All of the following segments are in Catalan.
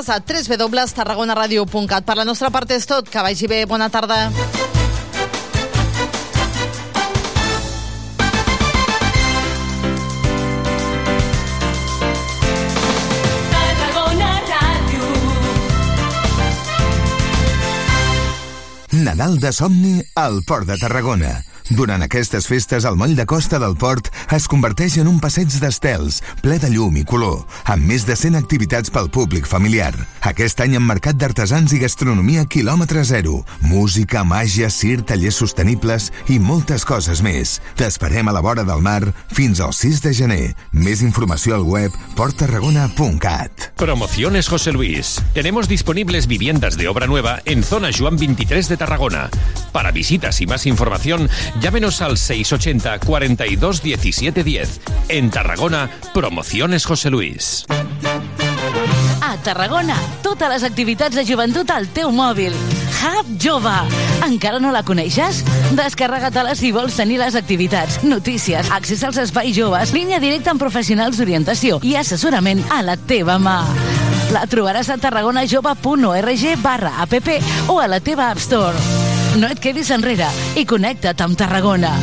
a www.tarragonaradio.cat. Per la nostra part és tot. Que vagi bé. Bona tarda. Nadal de somni al Port de Tarragona. Durant aquestes festes, el moll de costa del port es converteix en un passeig d'estels, ple de llum i color, amb més de 100 activitats pel públic familiar. Aquest any amb mercat d'artesans i gastronomia quilòmetre zero, música, màgia, cir, tallers sostenibles i moltes coses més. T'esperem a la vora del mar fins al 6 de gener. Més informació al web porttarragona.cat. Promociones José Luis. Tenemos disponibles viviendas de obra nueva en zona Juan 23 de Tarragona. Para visitas y más información, llámenos al 680 42 17 10. En Tarragona, Promociones José Luis. A Tarragona, totes les activitats de joventut al teu mòbil. Hub Jove. Encara no la coneixes? Descarrega-te-la si vols tenir les activitats, notícies, accés als espais joves, línia directa amb professionals d'orientació i assessorament a la teva mà. La trobaràs a tarragonajove.org barra app o a la teva App Store. No et quedis enrere i connecta't amb Tarragona.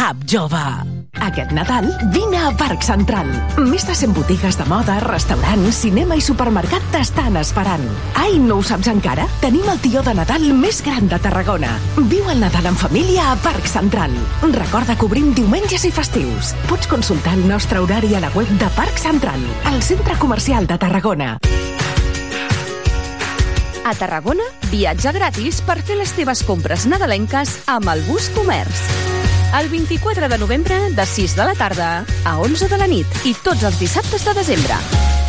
Hub Jove. Aquest Nadal, vine a Parc Central. Més de 100 botigues de moda, restaurants, cinema i supermercat t'estan esperant. Ai, no ho saps encara? Tenim el tió de Nadal més gran de Tarragona. Viu el Nadal en família a Parc Central. Recorda que obrim diumenges i festius. Pots consultar el nostre horari a la web de Parc Central, el centre comercial de Tarragona. A Tarragona, viatge gratis per fer les teves compres nadalenques amb el Bus Comerç. El 24 de novembre, de 6 de la tarda a 11 de la nit i tots els dissabtes de desembre.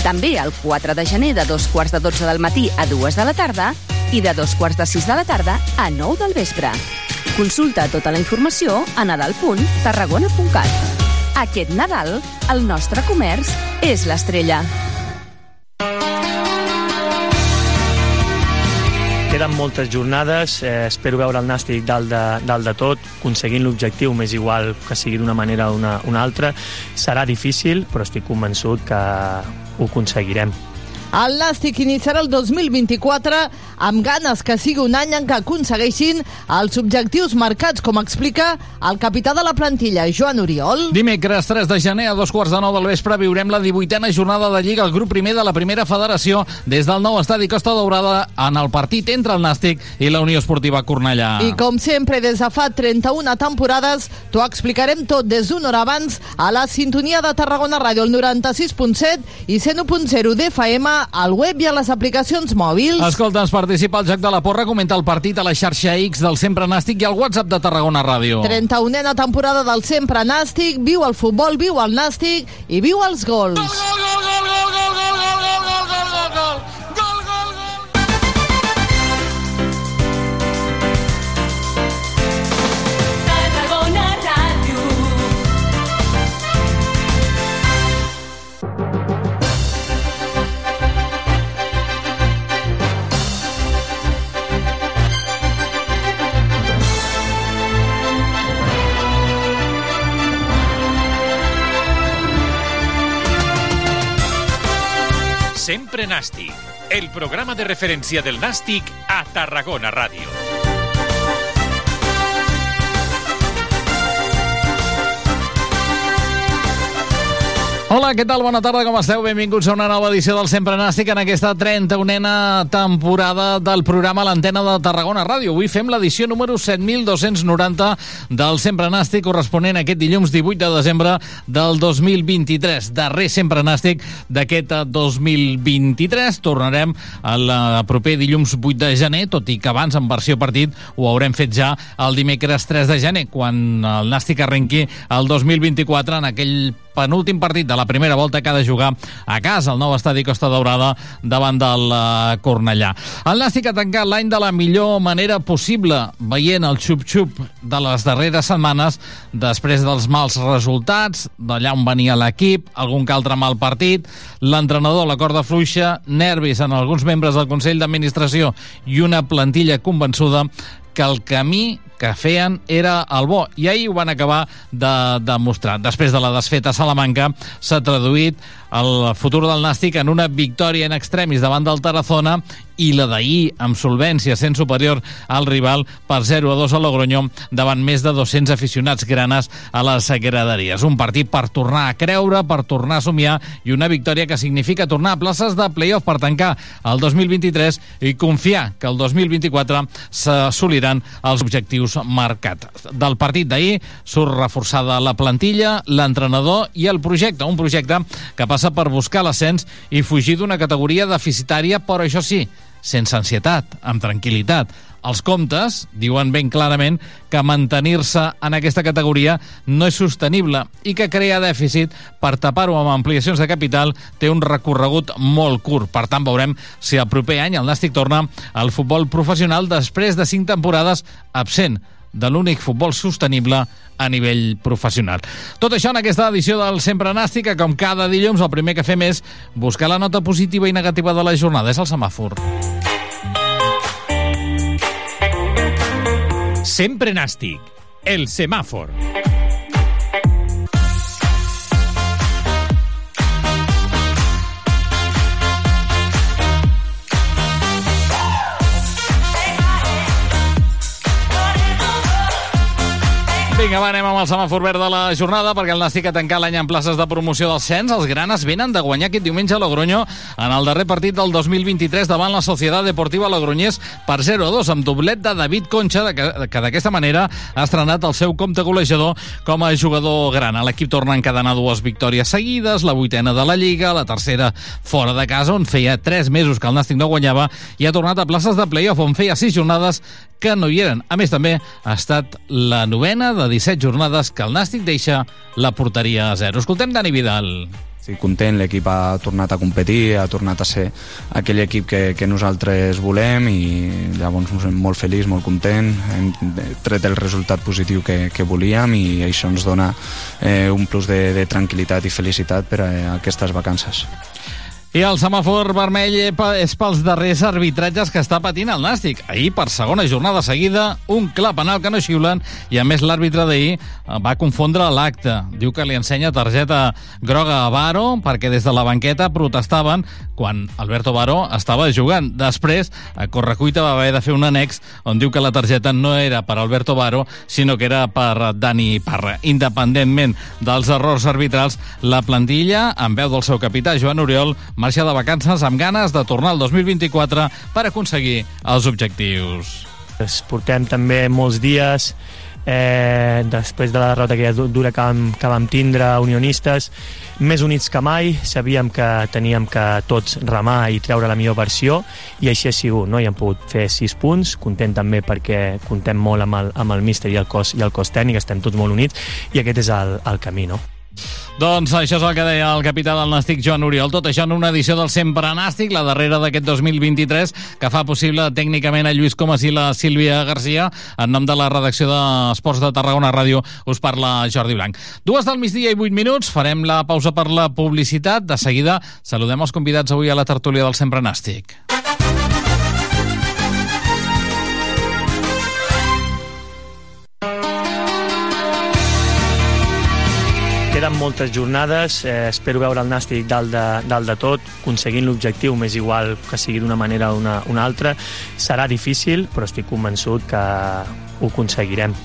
També el 4 de gener de dos quarts de 12 del matí a 2 de la tarda i de dos quarts de 6 de la tarda a 9 del vespre. Consulta tota la informació a nadal.tarragona.cat. Aquest Nadal, el nostre comerç és l'estrella. Queden moltes jornades, eh, espero veure el Nàstic dalt de, dalt de tot, aconseguint l'objectiu, m'és igual que sigui d'una manera o una, una altra. Serà difícil, però estic convençut que ho aconseguirem. El Nàstic iniciarà el 2024 amb ganes que sigui un any en què aconsegueixin els objectius marcats, com explica el capità de la plantilla, Joan Oriol. Dimecres 3 de gener a dos quarts de nou del vespre viurem la 18a jornada de Lliga al grup primer de la primera federació des del nou estadi Costa Daurada en el partit entre el Nàstic i la Unió Esportiva Cornellà. I com sempre, des de fa 31 temporades, t'ho explicarem tot des d'una hora abans a la sintonia de Tarragona Ràdio, el 96.7 i 101.0 d'FM, al web i a les aplicacions mòbils. Escolta'ns, participa al Joc de la Porra, comenta el partit a la xarxa X del Sempre Nàstic i al WhatsApp de Tarragona Ràdio. 31a temporada del Sempre Nàstic, viu el futbol, viu el Nàstic i viu els gols. Tarragona Sempre Nàstic, el programa de referència del Nàstic a Tarragona Ràdio. Hola, què tal? Bona tarda, com esteu? Benvinguts a una nova edició del Sempre Nàstic en aquesta 31a temporada del programa L'Antena de Tarragona Ràdio. Avui fem l'edició número 7290 del Sempre Nàstic, corresponent a aquest dilluns 18 de desembre del 2023. Darrer Sempre Nàstic d'aquest 2023. Tornarem el proper dilluns 8 de gener, tot i que abans, en versió partit, ho haurem fet ja el dimecres 3 de gener, quan el Nàstic arrenqui el 2024 en aquell penúltim partit de la primera volta que ha de jugar a casa, al nou estadi Costa Daurada davant del uh, Cornellà. El Nàstic ha tancat l'any de la millor manera possible, veient el xup-xup de les darreres setmanes després dels mals resultats, d'allà on venia l'equip, algun que altre mal partit, l'entrenador, la corda fluixa, nervis en alguns membres del Consell d'Administració i una plantilla convençuda que el camí que feien era el bo, i ahir ho van acabar de demostrar. Després de la desfeta a Salamanca s'ha traduït el futur del Nàstic en una victòria en extremis davant del Tarazona i la d'ahir amb solvència sent superior al rival per 0 a 2 a Logroño davant més de 200 aficionats granes a les graderies. Un partit per tornar a creure, per tornar a somiar i una victòria que significa tornar a places de playoff per tancar el 2023 i confiar que el 2024 s'assoliran els objectius marcats. Del partit d'ahir surt reforçada la plantilla, l'entrenador i el projecte, un projecte que passa per buscar l'ascens i fugir d'una categoria deficitària, però això sí, sense ansietat, amb tranquil·litat. Els comptes diuen ben clarament que mantenir-se en aquesta categoria no és sostenible i que crear dèficit per tapar-ho amb ampliacions de capital té un recorregut molt curt. Per tant, veurem si el proper any el Nàstic torna al futbol professional després de cinc temporades absent de l'únic futbol sostenible a nivell professional. Tot això en aquesta edició del Sempre Nàstic, que com cada dilluns el primer que fem és buscar la nota positiva i negativa de la jornada. És el semàfor. Sempre Nàstic, el semàfor. Vinga, va, anem amb el semàfor verd de la jornada perquè el Nàstic ha tancat l'any en places de promoció del cens. Els granes venen de guanyar aquest diumenge a Logroño en el darrer partit del 2023 davant la Societat Deportiva Logroñés per 0-2 amb doblet de David Concha que, que d'aquesta manera ha estrenat el seu compte golejador com a jugador grana. L'equip torna a encadenar dues victòries seguides, la vuitena de la Lliga, la tercera fora de casa on feia 3 mesos que el Nàstic no guanyava i ha tornat a places de playoff on feia 6 jornades que no hi eren. A més, també ha estat la novena de 17 jornades que el Nàstic deixa la porteria a zero. Escoltem Dani Vidal. Estic content, l'equip ha tornat a competir, ha tornat a ser aquell equip que, que nosaltres volem i llavors molt feliç, molt content, hem tret el resultat positiu que, que volíem i això ens dona eh, un plus de, de tranquil·litat i felicitat per a aquestes vacances. I el semàfor vermell és pels darrers arbitratges que està patint el Nàstic. Ahir, per segona jornada seguida, un clar penal que no xiulen i, a més, l'àrbitre d'ahir va confondre l'acte. Diu que li ensenya targeta groga a Baro perquè des de la banqueta protestaven quan Alberto Baro estava jugant. Després, a Correcuita va haver de fer un annex on diu que la targeta no era per Alberto Baro, sinó que era per Dani Parra. Independentment dels errors arbitrals, la plantilla, amb veu del seu capità, Joan Oriol, marxa de vacances amb ganes de tornar al 2024 per aconseguir els objectius. Es portem també molts dies eh, després de la derrota que dura que vam, que vam tindre unionistes més units que mai, sabíem que teníem que tots remar i treure la millor versió i així ha sigut, no? i hem pogut fer 6 punts, content també perquè contem molt amb el, amb el míster i el cos, i el cos tècnic, estem tots molt units i aquest és el, el camí, no? Doncs això és el que deia el capità del Nàstic, Joan Oriol. Tot això en una edició del Sempre Nàstic, la darrera d'aquest 2023, que fa possible tècnicament a Lluís Comas i la Sílvia Garcia. En nom de la redacció d'Esports de Tarragona Ràdio us parla Jordi Blanc. Dues del migdia i vuit minuts, farem la pausa per la publicitat. De seguida saludem els convidats avui a la tertúlia del Sempre Nàstic. Queden moltes jornades, eh, espero veure el Nàstic dalt de, dalt de tot, aconseguint l'objectiu, més igual que sigui d'una manera o una, una altra. Serà difícil, però estic convençut que ho aconseguirem.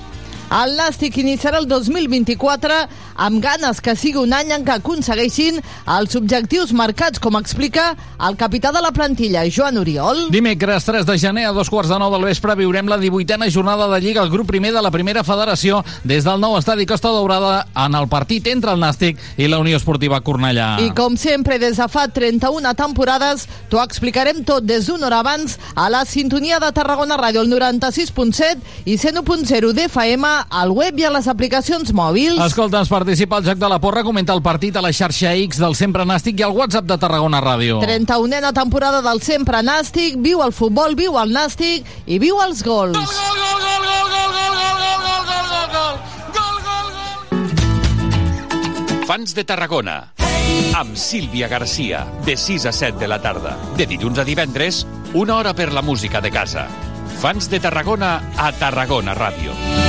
El Nàstic iniciarà el 2024 amb ganes que sigui un any en què aconsegueixin els objectius marcats, com explica el capità de la plantilla, Joan Oriol. Dimecres 3 de gener a dos quarts de nou del vespre viurem la 18a jornada de Lliga al grup primer de la primera federació des del nou estadi Costa Daurada en el partit entre el Nàstic i la Unió Esportiva Cornellà. I com sempre, des de fa 31 temporades, t'ho explicarem tot des d'una hora abans a la sintonia de Tarragona Ràdio, el 96.7 i 101.0 d'FM al web i a les aplicacions mòbils. Escolta'ns, participa al Joc de la Porra, comenta el partit a la xarxa X del Sempre Nàstic i al WhatsApp de Tarragona Ràdio. 31a temporada del Sempre Nàstic, viu el futbol, viu el Nàstic i viu els gols. Fans de Tarragona. Amb Sílvia Garcia, de 6 a 7 de la tarda. De dilluns a divendres, una hora per la música de casa. Infants de Tarragona a Tarragona Ràdio.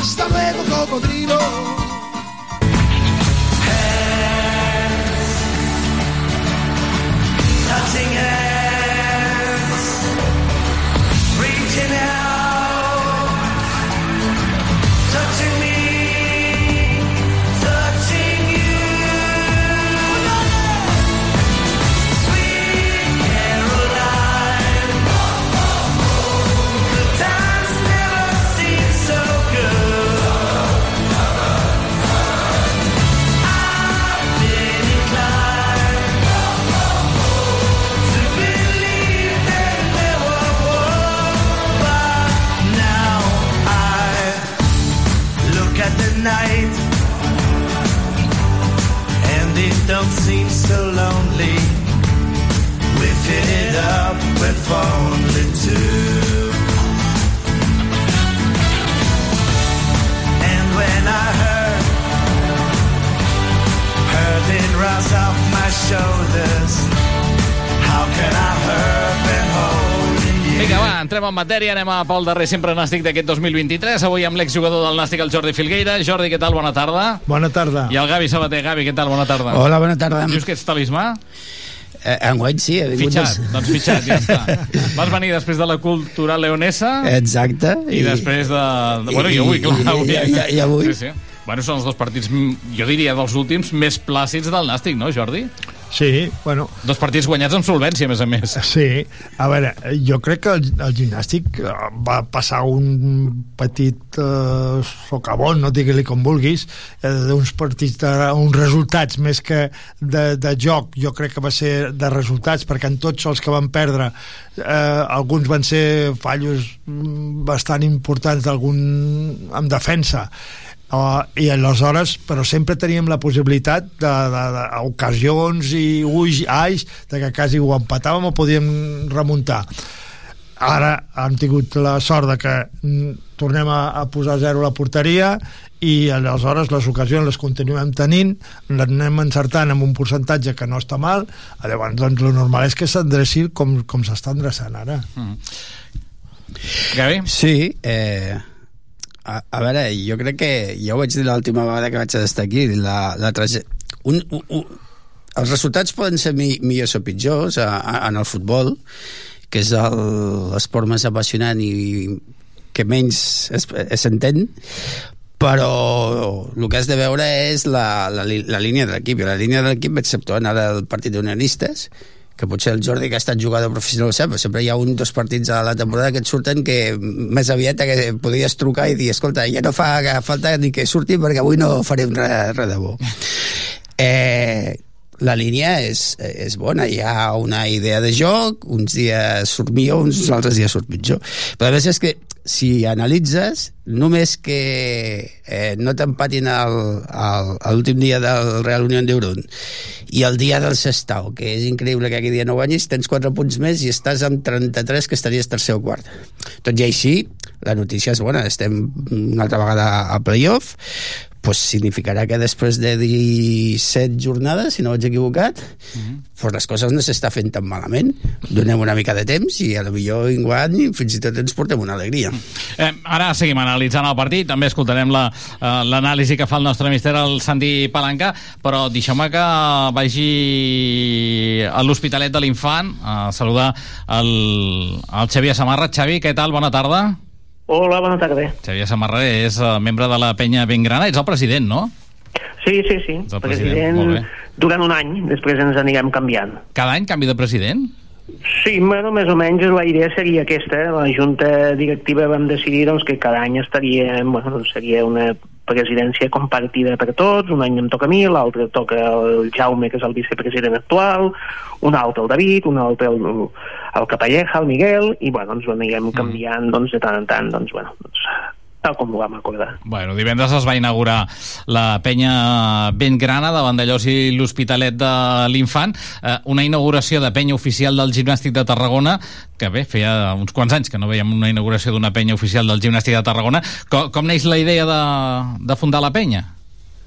Hasta luego, cocodrilo. Don't seem so lonely. We fill it up with only two. And when I heard, heard it rise off my shoulders. How can I hurt? Vinga, va, entrem en matèria, anem a pel darrer sempre nàstic d'aquest 2023. Avui amb l'exjugador del nàstic, el Jordi Filgueira. Jordi, què tal? Bona tarda. Bona tarda. I el Gavi Sabater. Gavi, què tal? Bona tarda. Hola, bona tarda. Dius que ets talismà? Eh, enguany sí, he vingut... Fitxat, doncs fitxat, ja està. Vas venir després de la cultura leonesa Exacte. i, després de... de bueno, i avui, clar. I, Avui. i, i, i avui. Sí, sí. Bueno, són els dos partits, jo diria, dels últims més plàcids del Nàstic, no, Jordi? Sí, bueno... Dos partits guanyats amb solvència, a més a més. Sí, a veure, jo crec que el, el gimnàstic eh, va passar un petit eh, socavón, no digui-li com vulguis, eh, d'uns partits, de, uns resultats més que de, de joc, jo crec que va ser de resultats, perquè en tots els que van perdre eh, alguns van ser fallos mm, bastant importants d'algun en defensa Uh, i aleshores, però sempre teníem la possibilitat de, de, de ocasions i ulls, ais, de que quasi ho empatàvem o podíem remuntar ara hem tingut la sort de que mm, tornem a, a posar a zero la porteria i aleshores les ocasions les continuem tenint les anem encertant amb un percentatge que no està mal llavors doncs el normal és que s'endreci com, com s'està endreçant ara Mm. Gavi? Sí, eh, a, a veure, jo crec que ja ho vaig dir l'última vegada que vaig estar aquí la, la traje... un, un, un, els resultats poden ser mi, millors o pitjors a, a, en el futbol que és l'esport més apassionant i que menys s'entén però el que has de veure és la, la, la línia de l'equip i la línia de l'equip exceptuant ara el partit d'unionistes que potser el Jordi que ha estat jugador professional ho sap, però sempre hi ha un dos partits a la temporada que et surten que més aviat que podries trucar i dir, escolta, ja no fa falta ni que surti perquè avui no farem res, res de bo. Eh, la línia és, és bona, hi ha una idea de joc, uns dies surt millor, uns altres dies surt pitjor. Però a més és que si analitzes, només que eh, no t'empatin l'últim dia del Real Unión d'Euron i el dia del Sestao, que és increïble que aquell dia no guanyis, tens 4 punts més i estàs amb 33 que estaries tercer o quart. Tot i així, la notícia és bona, estem una altra vegada a playoff, pues significarà que després de 17 jornades, si no vaig equivocat, pues les coses no s'està fent tan malament. Donem una mica de temps i a lo millor enguany fins i tot ens portem una alegria. Eh, ara seguim analitzant el partit, també escoltarem la, eh, l'anàlisi que fa el nostre mister, el Santi Palanca, però deixeu-me que vagi a l'Hospitalet de l'Infant a saludar el, el Xavier Samarra. Xavi, què tal? Bona tarda. Hola, bona tarda. Xavier Samarra és eh, membre de la penya Bengrana, ets el president, no? Sí, sí, sí. el president, president durant un any, després ens anirem canviant. Cada any canvi de president? Sí, bueno, més o menys la idea seria aquesta. La junta directiva vam decidir doncs, que cada any estaria, bueno, doncs seria una presidència compartida per tots, un any em toca a mi, l'altre toca el Jaume, que és el vicepresident actual, un altre el David, un altre el, el Capelleja, el Miguel, i bueno, ens ho anirem canviant doncs, de tant en tant, doncs, bueno, doncs, tal com ho vam acordar. Bueno, divendres es va inaugurar la penya ben grana de Vandellós i l'Hospitalet de l'Infant, eh, una inauguració de penya oficial del Gimnàstic de Tarragona, que bé, feia uns quants anys que no veiem una inauguració d'una penya oficial del Gimnàstic de Tarragona. Com, com neix la idea de, de fundar la penya?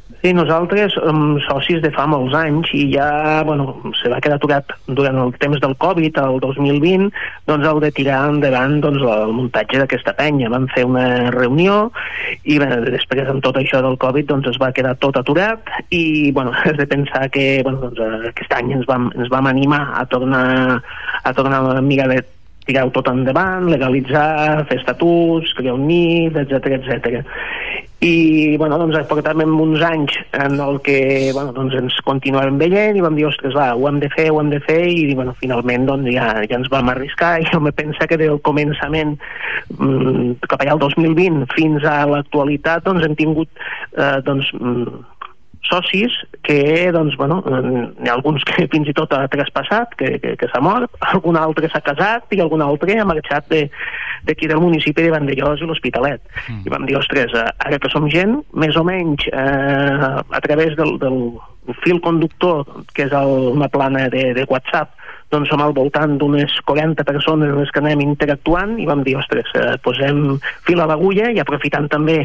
Sí, nosaltres som socis de fa molts anys i ja, bueno, se va quedar aturat durant el temps del Covid, el 2020, doncs heu de tirar endavant doncs, el muntatge d'aquesta penya. Vam fer una reunió i bé, després amb tot això del Covid doncs es va quedar tot aturat i bueno, has de pensar que bueno, doncs, aquest any ens vam, ens vam animar a tornar, a tornar a mirar de tirar-ho tot endavant, legalitzar, fer estatuts, crear un nit, etc etc. I, bueno, doncs portàvem uns anys en el que, bueno, doncs ens continuàvem veient i vam dir, ostres, va, ho hem de fer, ho hem de fer, i, bueno, finalment, doncs ja, ja ens vam arriscar i jo me pensa que del començament mm, cap allà al 2020 fins a l'actualitat, doncs hem tingut, eh, doncs, mm, socis que, doncs, bueno, n'hi ha alguns que fins i tot ha traspassat, que, que, que s'ha mort, algun altre s'ha casat i algun altre ha marxat de d'aquí del municipi de Vandellós i l'Hospitalet. Mm. I vam dir, ostres, eh, ara que som gent, més o menys eh, a través del, del fil conductor, que és el, una plana de, de WhatsApp, doncs som al voltant d'unes 40 persones les que anem interactuant i vam dir, ostres, eh, posem fil a l'agulla i aprofitant també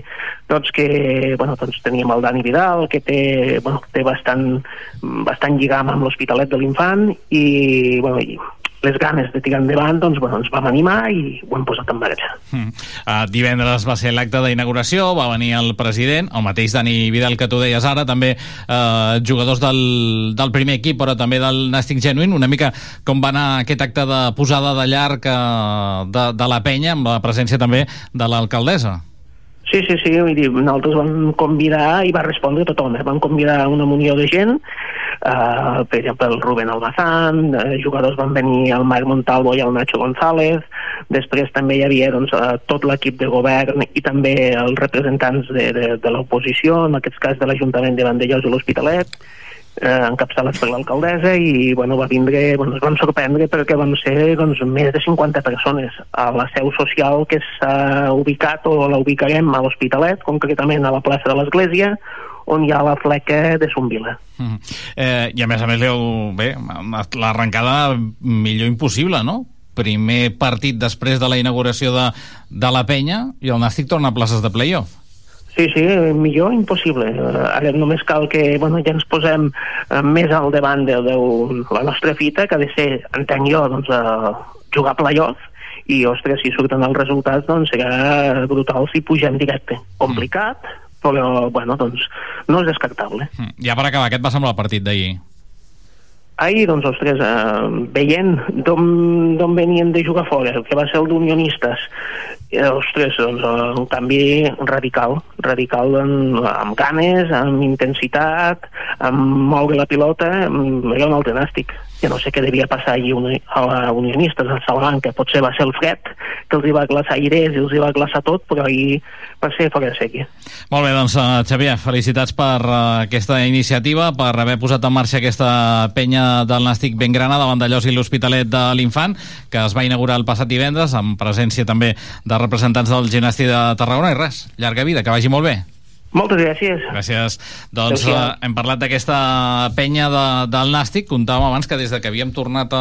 doncs, que bueno, doncs, teníem el Dani Vidal que té, bueno, té bastant, bastant lligam amb l'Hospitalet de l'Infant i, bueno, i les ganes de tirar endavant, doncs, bueno, ens vam animar i ho hem posat en marxa. Mm. Uh, divendres va ser l'acte d'inauguració, va venir el president, el mateix Dani Vidal que tu deies ara, també uh, jugadors del, del primer equip, però també del Nàstic Genuïn, una mica com va anar aquest acte de posada de llarg uh, de, de la penya, amb la presència també de l'alcaldessa. Sí, sí, sí, vull dir, nosaltres vam convidar i va respondre tothom, eh? vam convidar una munió de gent, eh, per exemple el Rubén Almazán, eh, jugadors van venir el Marc Montalvo i el Nacho González, després també hi havia doncs, eh, tot l'equip de govern i també els representants de, de, de l'oposició, en aquest cas de l'Ajuntament de Vandellós i l'Hospitalet, eh, encapçalats per l'alcaldessa i bueno, va vindre, bueno, es van sorprendre perquè van ser doncs, més de 50 persones a la seu social que s'ha ubicat o la ubicarem a l'Hospitalet, concretament a la plaça de l'Església, on hi ha la fleca de Sonvila. Mm. Eh, I a més a més, heu, bé, l'arrencada millor impossible, no? Primer partit després de la inauguració de, de la penya i el Nàstic torna a places de playoff. Sí, sí, millor impossible. Ara només cal que bueno, ja ens posem eh, més al davant de, de la nostra fita, que ha de ser, entenc jo, doncs, eh, jugar playoff, i, ostres, si surten els resultats, doncs serà brutal si pugem directe. Complicat, però, bueno, doncs, no és descartable. Mm. Ja per acabar, què et va semblar el partit d'ahir? Ahir, doncs, ostres, eh, veient d'on venien de jugar fora, que va ser el d'Unionistes, eh, ostres, doncs, un canvi radical, radical en, amb ganes, amb intensitat, amb moure la pilota, era un altre nàstic. Ja no sé què devia passar allí a la Unionistes, a Salamanca, potser va ser el fred, que els hi va glaçar aires i els hi va glaçar tot, però ahir va ser fora de sèquia. Molt bé, doncs, uh, Xavier, felicitats per uh, aquesta iniciativa, per haver posat en marxa aquesta penya del Nàstic ben grana de i l'Hospitalet de l'Infant, que es va inaugurar el passat divendres, amb presència també de representants del gimnàstic de Tarragona, i res, llarga vida, que vagi molt bé. Moltes gràcies. Gràcies. Doncs uh, hem parlat d'aquesta penya de, del Nàstic. Contàvem abans que des de que havíem tornat a...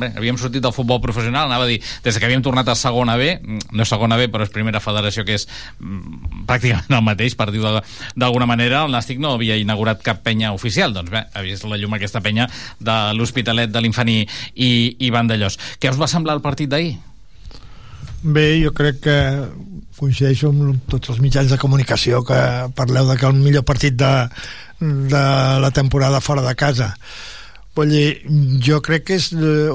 Bé, havíem sortit del futbol professional, anava a dir, des de que havíem tornat a segona B, mm, no segona B, però és primera federació, que és mm, pràcticament el mateix, per de- d'alguna manera, el Nàstic no havia inaugurat cap penya oficial. Doncs bé, ha vist la llum aquesta penya de l'Hospitalet de l'Infant i, i, i Vandellós. Què us va semblar el partit d'ahir? Bé, jo crec que coincideixo amb tots els mitjans de comunicació que parleu de que el millor partit de, de la temporada fora de casa. Vull dir, jo crec que és eh,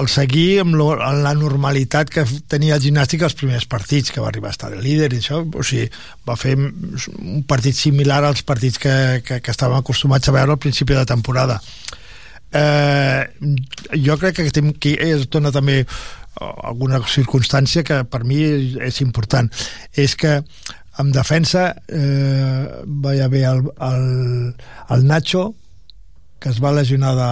el seguir amb, lo, amb la normalitat que tenia el gimnàstic els primers partits, que va arribar a estar de líder i això, o sigui, va fer un partit similar als partits que, que, que estàvem acostumats a veure al principi de temporada. Eh, jo crec que que es dona també alguna circumstància que per mi és, és important és que en defensa eh, va haver el, el, el Nacho que es va lesionar de,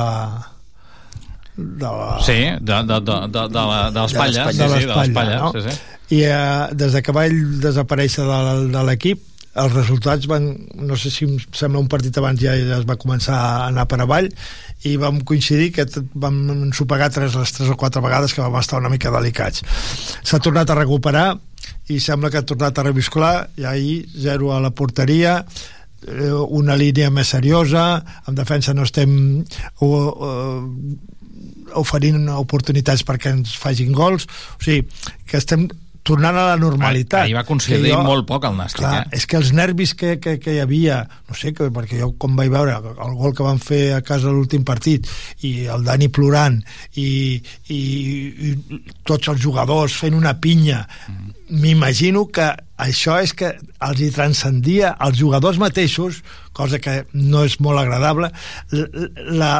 de la, Sí, de, de, de, de, de, la- de l'espatlla. Sí, sí, de l'espatlla, l'espatlla. no? Sí, sí. i eh, des de que va ell desaparèixer de, de l'equip els resultats van, no sé si em sembla un partit abans ja, ja es va començar a anar per avall i vam coincidir que vam ensopegar tres, les tres o quatre vegades que vam estar una mica delicats. S'ha tornat a recuperar i sembla que ha tornat a reviscolar i ahir zero a la porteria eh, una línia més seriosa en defensa no estem o, o, oferint oportunitats perquè ens facin gols. O sigui, que estem tornant a la normalitat Ahir va concedir Que molt poc el Nàstic, clar, eh? és que els nervis que, que, que hi havia no sé, que, perquè jo com vaig veure el gol que van fer a casa l'últim partit i el Dani plorant i, i, i tots els jugadors fent una pinya m'imagino que això és que els hi transcendia als jugadors mateixos, cosa que no és molt agradable, la,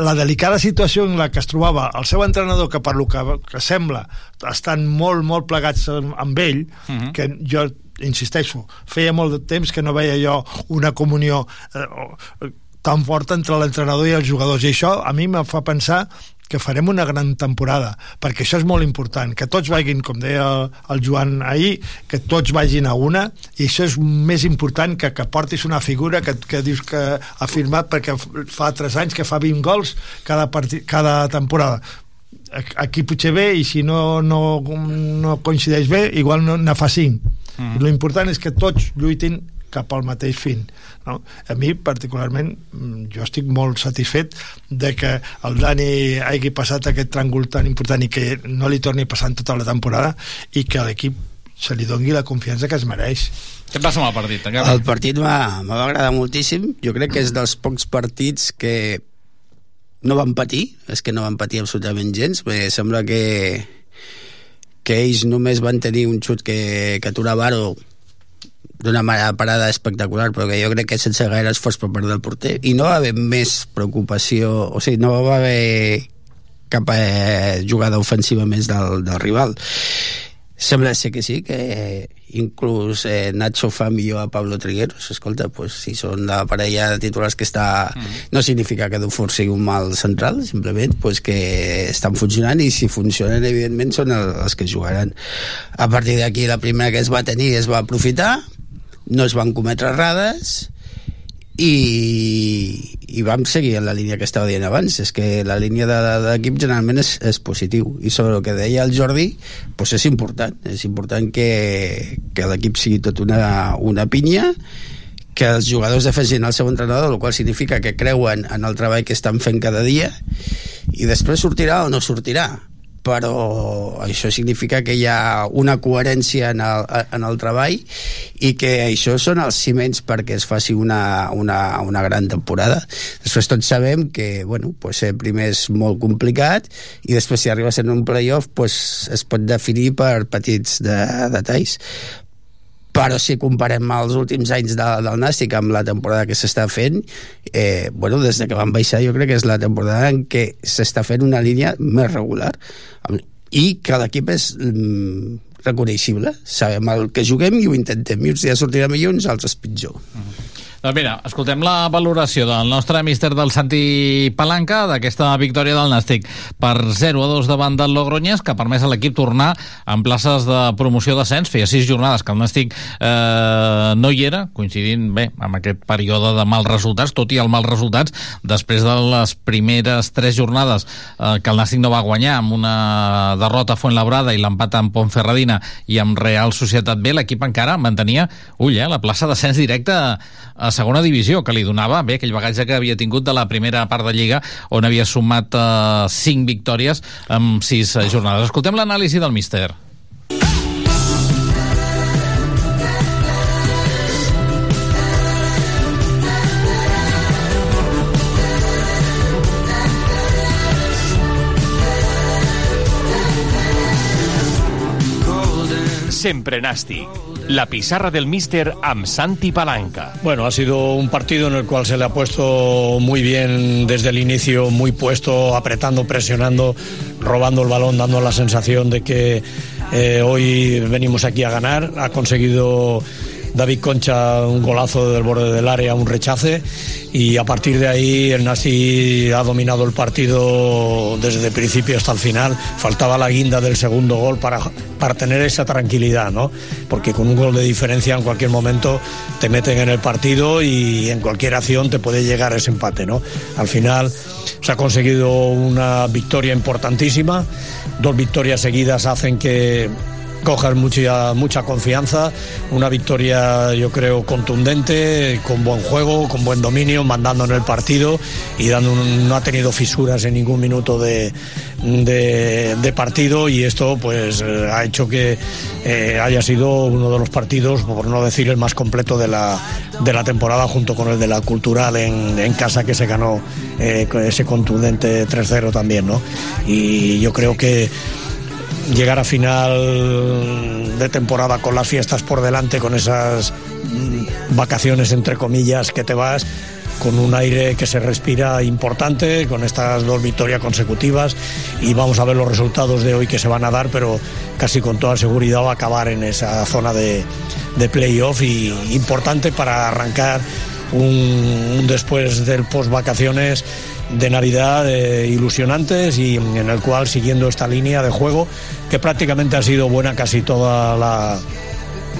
la delicada situació en la que es trobava el seu entrenador, que per lo que, que sembla estan molt, molt plegats amb, ell, Mhm. que jo insisteixo, feia molt de temps que no veia jo una comunió eh, o- tan forta entre l'entrenador i els jugadors i això a mi me fa pensar que farem una gran temporada, perquè això és molt important, que tots vagin, com deia el Joan ahir, que tots vagin a una, i això és més important que que portis una figura que, que dius que ha firmat perquè fa 3 anys que fa 20 gols cada, partit, cada temporada aquí potser bé i si no, no, no coincideix bé igual no, ne fa 5 Mhm. mm. l'important és que tots lluitin cap al mateix fin no? a mi particularment mm, jo estic molt satisfet de que el Dani hagi passat aquest tràngol tan important i que no li torni passant tota la temporada i que l'equip se li dongui la confiança que es mereix Què et passa amb el partit? El partit m'ha m'ha agradar moltíssim. Jo crec que és dels pocs partits que no van patir, és que no van patir absolutament gens, perquè sembla que que ells només van tenir un xut que, que aturava Aro d'una parada espectacular, però que jo crec que sense gaire esforç per part del porter, i no va haver més preocupació, o sigui, no va haver cap eh, jugada ofensiva més del, del rival. Sembla ser que sí, que inclús eh, Nacho fa millor a Pablo Trigueros. Escolta, pues, si són la parella de titulars que està... No significa que Dufour sigui un mal central, simplement pues, que estan funcionant i si funcionen, evidentment, són el, els que jugaran. A partir d'aquí, la primera que es va tenir es va aprofitar, no es van cometre errades i, i vam seguir en la línia que estava dient abans. És que la línia de, de l'equip generalment és, és positiu. I sobre el que deia el Jordi doncs és important. És important que, que l'equip sigui tot una, una pinya que els jugadors defensin el seu entrenador el qual significa que creuen en el treball que estan fent cada dia i després sortirà o no sortirà però això significa que hi ha una coherència en el, en el treball i que això són els ciments perquè es faci una, una, una gran temporada. Després tots sabem que bueno, pues ser primer és molt complicat i després si arriba a ser un playoff pues es pot definir per petits de, detalls però si comparem els últims anys de, del Nàstic amb la temporada que s'està fent eh, bueno, des de que van baixar jo crec que és la temporada en què s'està fent una línia més regular. I que l'equip és mm, reconeixible. Sabem el que juguem i ho intentem. I uns dies sortirà millor uns altres pitjor Doncs mira, escoltem la valoració del nostre míster del Santi Palanca d'aquesta victòria del Nàstic per 0 a 2 davant del Logroñés, que ha permès a l'equip tornar en places de promoció d'ascens. Feia sis jornades que el Nàstic eh, no hi era, coincidint bé amb aquest període de mals resultats, tot i els mals resultats, després de les primeres tres jornades eh, que el Nàstic no va guanyar amb una derrota a Fuenlabrada i l'empat amb Pontferradina i amb Real Societat B, l'equip encara mantenia, ull, eh, la plaça d'ascens directe a segona divisió, que li donava bé aquell bagatge que havia tingut de la primera part de Lliga, on havia sumat eh, 5 victòries en 6 jornades. Escoltem l'anàlisi del míster. Sempre Nàstic. La pizarra del míster amb Santi Palanca. Bueno, ha sido un partido en el cual se le ha puesto muy bien desde el inicio, muy puesto, apretando, presionando, robando el balón, dando la sensación de que eh, hoy venimos aquí a ganar. Ha conseguido David Concha un golazo del borde del área, un rechace y a partir de ahí el Nasti ha dominado el partido desde el principio hasta el final. Faltaba la guinda del segundo gol para, para tener esa tranquilidad, ¿no? Porque con un gol de diferencia en cualquier momento te meten en el partido y en cualquier acción te puede llegar ese empate, ¿no? Al final se ha conseguido una victoria importantísima, dos victorias seguidas hacen que cojas mucha, mucha confianza, una victoria yo creo contundente, con buen juego, con buen dominio, mandando en el partido y dando un- no ha tenido fisuras en ningún minuto de, de, partido y esto pues ha hecho que eh, haya sido uno de los partidos, por no decir el más completo de la, de la temporada junto con el de la cultural en, casa que se ganó eh, ese contundente 3-0 también, ¿no? Y yo creo que llegar a final de temporada con las fiestas por delante, con esas vacaciones entre comillas que te vas con un aire que se respira importante, con estas dos victorias consecutivas y vamos a ver los resultados de hoy que se van a dar, pero casi con toda seguridad va a acabar en esa zona de, de playoff y importante para arrancar un, un después del post vacaciones de Navidad eh, ilusionantes y en el cual siguiendo esta línea de juego que prácticamente ha sido buena casi toda la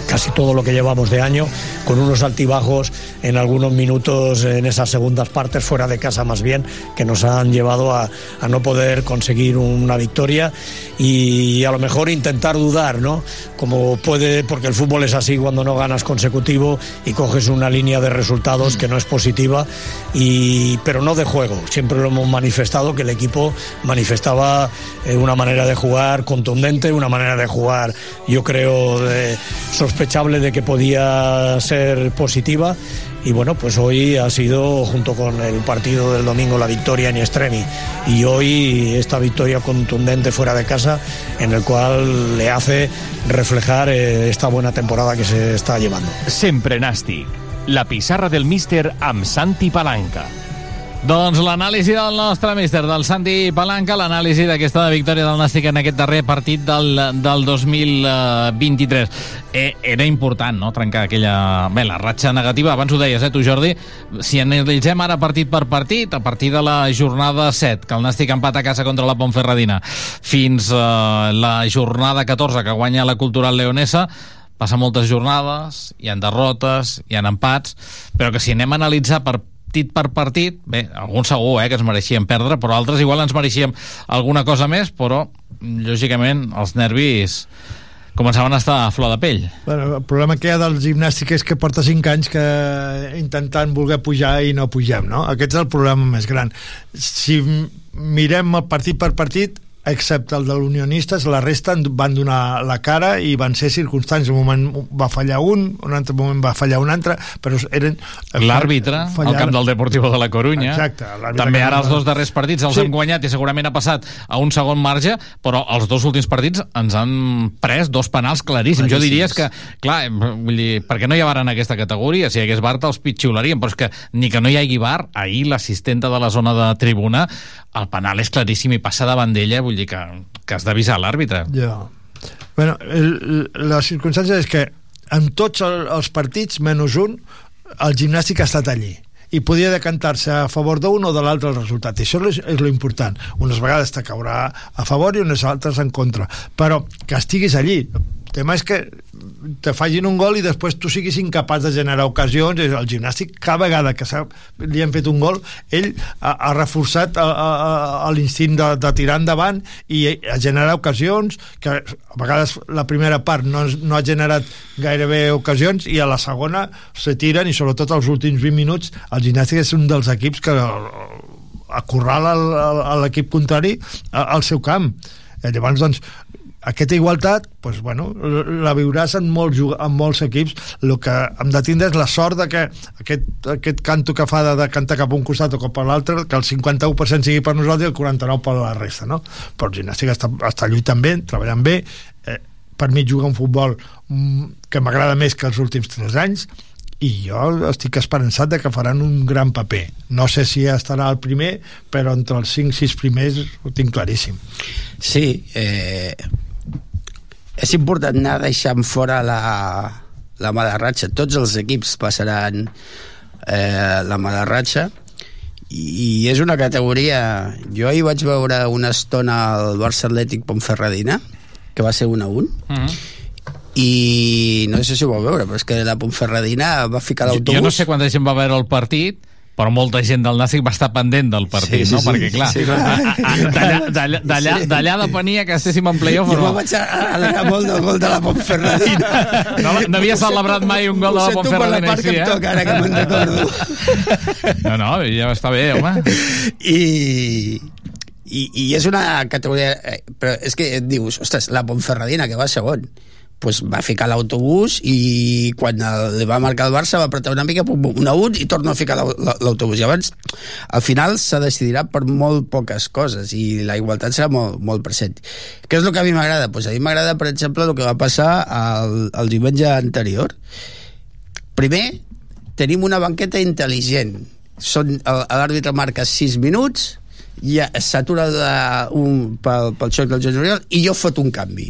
casi todo lo que llevamos de año, con unos altibajos en algunos minutos en esas segundas partes, fuera de casa más bien, que nos han llevado a, a no poder conseguir una victoria y a lo mejor intentar dudar, ¿no? Como puede, porque el fútbol es así cuando no ganas consecutivo y coges una línea de resultados que no es positiva, y, pero no de juego. Siempre lo hemos manifestado que el equipo manifestaba eh, una manera de jugar contundente, una manera de jugar, yo creo, de- sospechable de que podía ser positiva. Y bueno, pues hoy ha sido, junto con el partido del domingo, la victoria en extremi. Y hoy esta victoria contundente fuera de casa, en el cual le hace reflejar eh, esta buena temporada que se está llevando. Sempre nàstic. La pissarra del míster amb Santi Palanca. Doncs l'anàlisi del nostre míster, del Santi Palanca, l'anàlisi d'aquesta victòria del Nàstic en aquest darrer partit del, del 2023. Eh, era important, no?, trencar aquella... Bé, la ratxa negativa, abans ho deies, eh, tu, Jordi, si analitzem ara partit per partit, a partir de la jornada 7, que el Nàstic empata a casa contra la Pontferradina, fins a la jornada 14, que guanya la Cultural Leonesa, passa moltes jornades, hi han derrotes, hi han empats, però que si anem a analitzar per partit per partit, bé, alguns segur eh, que ens mereixíem perdre, però altres igual ens mereixíem alguna cosa més, però lògicament els nervis començaven a estar a flor de pell. Bueno, el problema que hi ha del gimnàstic és que porta 5 anys que intentant voler pujar i no pugem, no? Aquest és el problema més gran. Si mirem el partit per partit, excepte el de l'Unionistes, la resta van donar la cara i van ser circumstàncies. Un moment va fallar un, un altre moment va fallar un altre, però eren... L'àrbitre, al camp del Deportivo de la Corunya. Exacte. També ara els dos darrers partits els Sí. hem guanyat i segurament ha passat a un segon marge, però els dos últims partits ens han pres dos penals claríssims. Jo diria que, clar, vull dir, perquè no hi ha bar en aquesta categoria, si hi hagués bar te'ls pitxiularien, però és que ni que no hi hagi bar, ahir l'assistenta de la zona de tribuna, el penal és claríssim i passa davant d'ella, vull dir que, que has d'avisar l'àrbitre. Ja. Bueno, la circumstància és que en tots el, els partits, menys un, el gimnàstic ha estat allí i podia decantar-se a favor d'un o de l'altre el resultat. I això és, és lo important. Unes vegades te caurà a favor i unes altres en contra. Però que estiguis allí. Tema és que te facin un gol i després tu siguis incapaç de generar ocasions. El gimnàstic, cada vegada que li han fet un gol, ell ha, ha reforçat l'instint de, de tirar endavant i a generar ocasions que a vegades la primera part no, no ha generat gairebé ocasions i a la segona se tiren i sobretot els últims 20 minuts el gimnàstic és un dels equips que acorrala l'equip contrari al seu camp Eh, llavors doncs aquesta igualtat doncs, bueno, la viuràs en molts, en molts equips. El que hem de tindre és la sort de que aquest, aquest canto que fa de, de cantar cap a un costat o cap a l'altre que el 51% sigui per nosaltres i el 49% per la resta no? però el gimnàstic està, està lluitant bé treballant bé. Eh, per mi jugar un futbol mm, que m'agrada més que els últims 3 anys i jo estic esperançat de que faran un gran paper. No sé si estarà el primer però entre els 5-6 primers ho tinc claríssim. Sí, eh, és important anar deixant fora la, la mala ratxa. Tots els equips passaran eh, la mala ratxa i és una categoria jo ahir vaig veure una estona al Barça Atlètic Pontferradina que va ser 1 a 1 Mm -hmm. i no sé si ho vau veure però és que la Pontferradina va ficar Jo, l'autobús jo no sé quanta gent va veure el partit, però molta gent del Nàstic va estar pendent del partit, Sí, sí, no? sí. Perquè, clar, Sí, clar. d'allà- depenia que estéssim en playoff o jo no. me vaig alegrar molt del gol de la Pontferradina No, no havia celebrat mai un gol de la Ho sento per la Pontferradina part que així, em eh? toca ara que me'n recordo No, no, ja està bé, home. i, i, i és una categoria eh, però és que et dius, ostres, la Pontferradina que va segon pues va ficar l'autobús i quan el, li va marcar el Barça va apretar una mica, pum, pum, un a un i torna a ficar l'au- la- l'autobús. Llavors al final se decidirà per molt poques coses i la igualtat serà molt, molt present. Què és el que a mi m'agrada? Pues a mi m'agrada per exemple el que va passar el, el diumenge anterior. Primer tenim una banqueta intel·ligent. Són, l'àrbitre marca 6 minuts ja s'atura un, pel, pel xoc del Joan Oriol i jo foto un canvi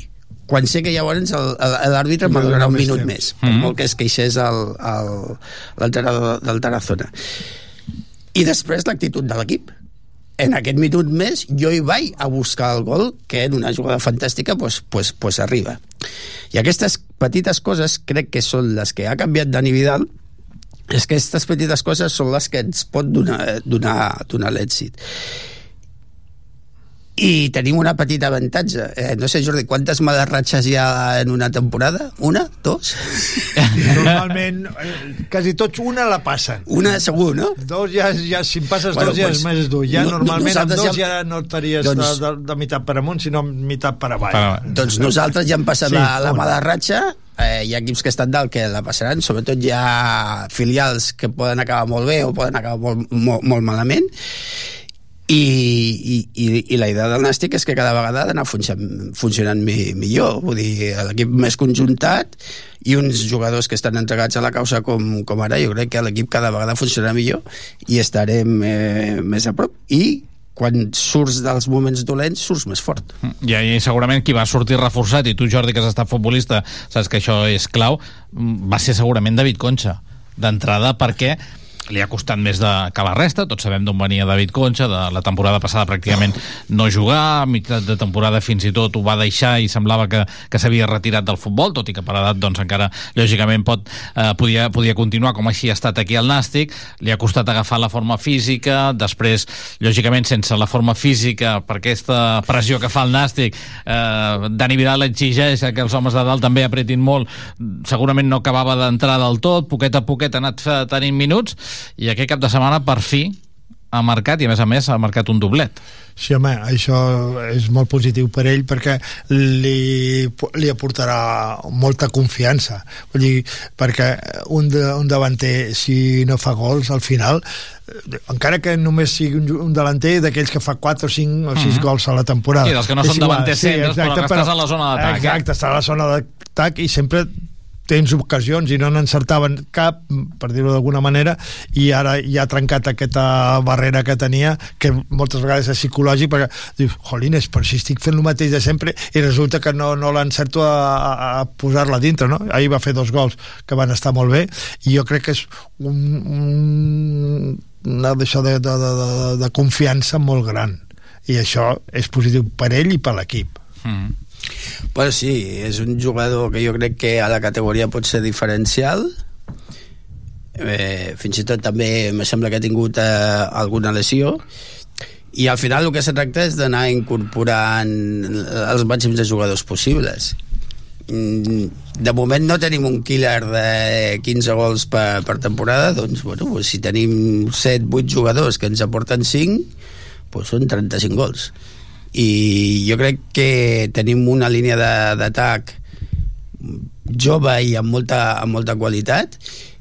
quan sé que llavors l'àrbitre m'ha Li donat dona un minut temps. més per Mhm. molt que es queixés l'entrenador del Tarazona. I després l'actitud de l'equip. En aquest minut més jo hi vaig a buscar el gol que en una jugada fantàstica pues, pues, pues arriba. I aquestes petites coses crec que són les que ha canviat Dani Vidal. És que aquestes petites coses són les que ens pot donar, donar, donar l'èxit i tenim una petita avantatge eh, no sé Jordi, quantes males ratxes hi ha en una temporada? Una? Dos? Normalment, eh, quasi tots una la passen. Una segur, no? Dos ja, ja si en passes Bueno, dos ja pues, és més dur. Ja no- no- normalment amb dos ja- ja no estaries Doncs- de, de, de meitat per amunt, sinó meitat per avall. Per Doncs nosaltres ja hem passat Sí, la, la una. mala ratxa, eh, hi ha equips que estan dalt que la passaran, sobretot hi ha filials que poden acabar molt bé o poden acabar molt, molt, molt malament, i, i, i, i la idea del Nàstic és que cada vegada ha d'anar funcionant, funcionant mi, millor. Vull dir, l'equip més conjuntat i uns jugadors que estan entregats a la causa com, com ara, jo crec que l'equip cada vegada funcionarà millor i estarem eh, més a prop. I quan surts dels moments dolents surts més fort. I, I segurament qui va sortir reforçat, i tu, Jordi, que has estat futbolista, saps que això és clau, mm, va ser segurament David Concha, d'entrada, perquè li ha costat més de que la resta, tots sabem d'on venia David Concha, de la temporada passada pràcticament no jugar, a meitat de temporada fins i tot ho va deixar i semblava que, que s'havia retirat del futbol, tot i que per edat doncs encara lògicament pot, eh, podia, podia continuar com així ha estat aquí al Nàstic, li ha costat agafar la forma física, després lògicament sense la forma física per aquesta pressió que fa el Nàstic eh, Dani Vidal exigeix que els homes de dalt també apretin molt. Segurament no acabava d'entrar del tot poquet a poquet ha anat tenint minuts i aquest cap de setmana per fi ha marcat i a més a més ha marcat un doblet Sí, home, això és molt positiu per ell perquè li, li aportarà molta confiança. Vull dir, perquè un, de, un davanter, si no fa gols, al final, eh, encara que només sigui un, un delanter d'aquells que fa 4 o 5 o 6 Mhm. gols a la temporada. Sí, dels que no són davanters centres, però que estàs a la zona d'atac, eh? Exacte, està a la zona d'atac i sempre tens ocasions i no n'encertaven cap, per dir-ho d'alguna manera, i ara ja ha trencat aquesta barrera que tenia, que moltes vegades és psicològic, perquè dius, jolines, però si estic fent el mateix de sempre i resulta que no, no l'encerto a, a, posar-la dintre, no? Ahir va fer dos gols que van estar molt bé, i jo crec que és un, un una d'això de, de, de, de, de confiança molt gran i això és positiu per ell i per l'equip mm. Bueno, sí, és un jugador que jo crec que a la categoria pot ser diferencial. Eh, fins i tot també me sembla que ha tingut eh, alguna lesió. I al final el que se tracta és d'anar incorporant els màxims de jugadors possibles. Mm, de moment no tenim un killer de 15 gols per, per temporada doncs, bueno, si tenim 7-8 jugadors que ens aporten 5 doncs són 35 gols i jo crec que tenim una línia d'atac jove i amb molta, amb molta qualitat.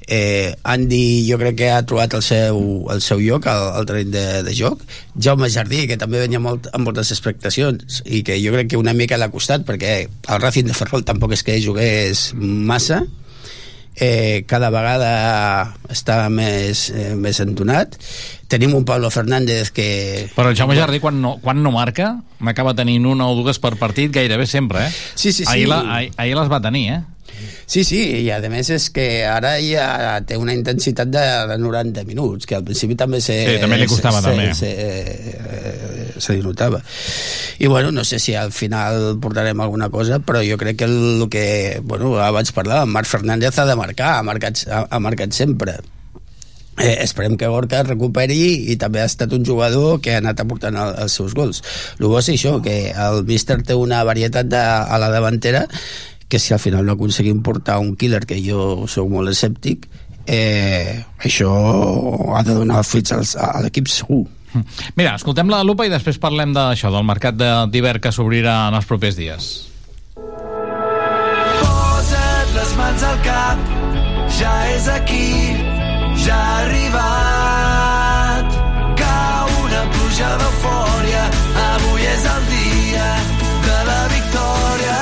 Eh, Andy jo crec que ha trobat el seu, el seu lloc al, al terreny de, de joc. Jaume Jardí que també venia molt, amb moltes expectacions i que jo crec que una mica l'ha costat perquè el Racing de Ferrol tampoc és que jugués massa eh, cada vegada està més, eh, més entonat tenim un Pablo Fernández que Però el Jaume Jardí, quan no, quan no marca, m'acaba tenint una o dues per partit gairebé sempre, eh? Sí, sí, sí. Ahir, la, ahir, ahir les va tenir, eh? Sí, sí, i a més és que ara ja té una intensitat de, de 90 minuts, que al principi també se, Sí, també li costava, se, també. Se, se, se li notava. I bueno, no sé si al final portarem alguna cosa, però jo crec que el, el que, bueno, abans parlàvem, Marc Fernández ha de marcar, ha marcat, ha, ha marcat sempre. Eh, esperem que Gorka es recuperi i també ha estat un jugador que ha anat aportant el, els seus gols. El bo és això, que el míster té una varietat de, a la davantera que si al final no aconseguim portar un killer, que jo sóc molt escèptic, eh, això ha de donar fruits als- a l'equip segur. Mira, escoltem la lupa i després parlem d'això, del mercat de- d'hivern que s'obrirà en els propers dies. Posa't les mans al cap, ja és aquí, ja ha arribat. Cau una pluja d'eufòria, avui és el dia de la victòria.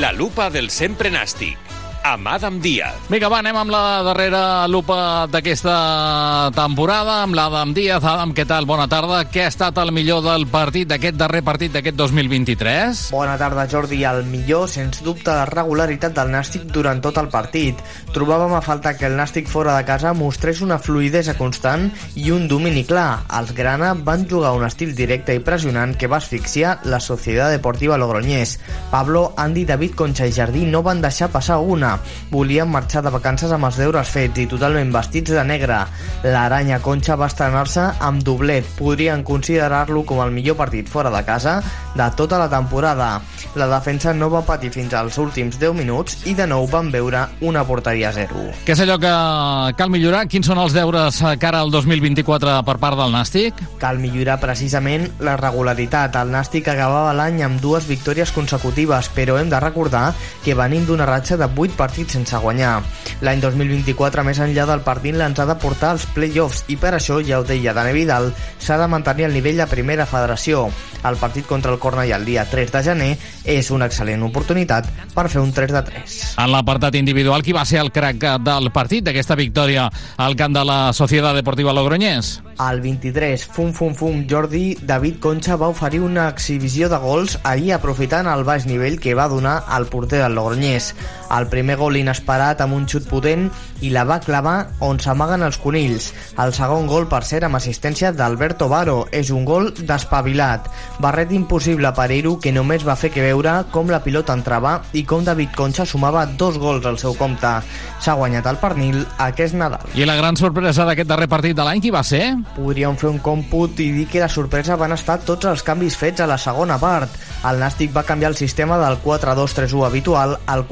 La lupa del sempre nàstic, amb Adam Díaz. Vinga, va, anem amb la darrera lupa d'aquesta temporada, amb l'Adam Díaz. Adam, què tal? Bona tarda. Què ha estat el millor del partit, d'aquest darrer partit d'aquest 2023? Bona tarda, Jordi. El millor, sens dubte, la regularitat del Nàstic durant tot el partit. Trobàvem a falta que el Nàstic fora de casa mostrés una fluidesa constant i un domini clar. Els Grana van jugar un estil directe i pressionant que va asfixiar la Societat Deportiva Logroñés. Pablo, Andy, David, Concha i Jardí no van deixar passar una. Volien marxar de vacances amb els deures fets i totalment vestits de negre. L'aranya Concha va estrenar-se amb doblet. Podrien considerar-lo com el millor partit fora de casa de tota la temporada. La defensa no va patir fins als últims 10 minuts i de nou van veure una porteria a zero. Què és allò que cal millorar? Quins són els deures a cara al 2024 per part del Nàstic? Cal millorar precisament la regularitat. El Nàstic acabava l'any amb dues victòries consecutives, però hem de recordar que venim d'una ratxa de 8 partits sense guanyar. L'any 2024, més enllà del partit, l'ens ha de portar als play-offs i per això, ja ho deia Dani Vidal, s'ha de mantenir el nivell a primera federació. El partit contra el Cornellà el dia 3 de gener és una excel·lent oportunitat per fer un 3 de 3. En l'apartat individual, qui va ser el crac del partit, d'aquesta victòria al camp de la Societat Deportiva Logroñés? Al 23, fum fum fum, Jordi David Concha va oferir una exhibició de gols ahir aprofitant el baix nivell que va donar al porter del Logroñés. El primer gol inesperat amb un xut potent i la va clavar on s'amaguen els conills. El segon gol, per cert, amb assistència d'Alberto Baro. És un gol despavilat. Barret impossible per Eru que només va fer que veure com la pilota entrava i com David Concha sumava dos gols al seu compte. S'ha guanyat el pernil aquest Nadal. I la gran sorpresa d'aquest darrer partit de l'any, qui va ser? Podríem fer un còmput i dir que la sorpresa van estar tots els canvis fets a la segona part. El Nàstic va canviar el sistema del 4-2-3-1 habitual al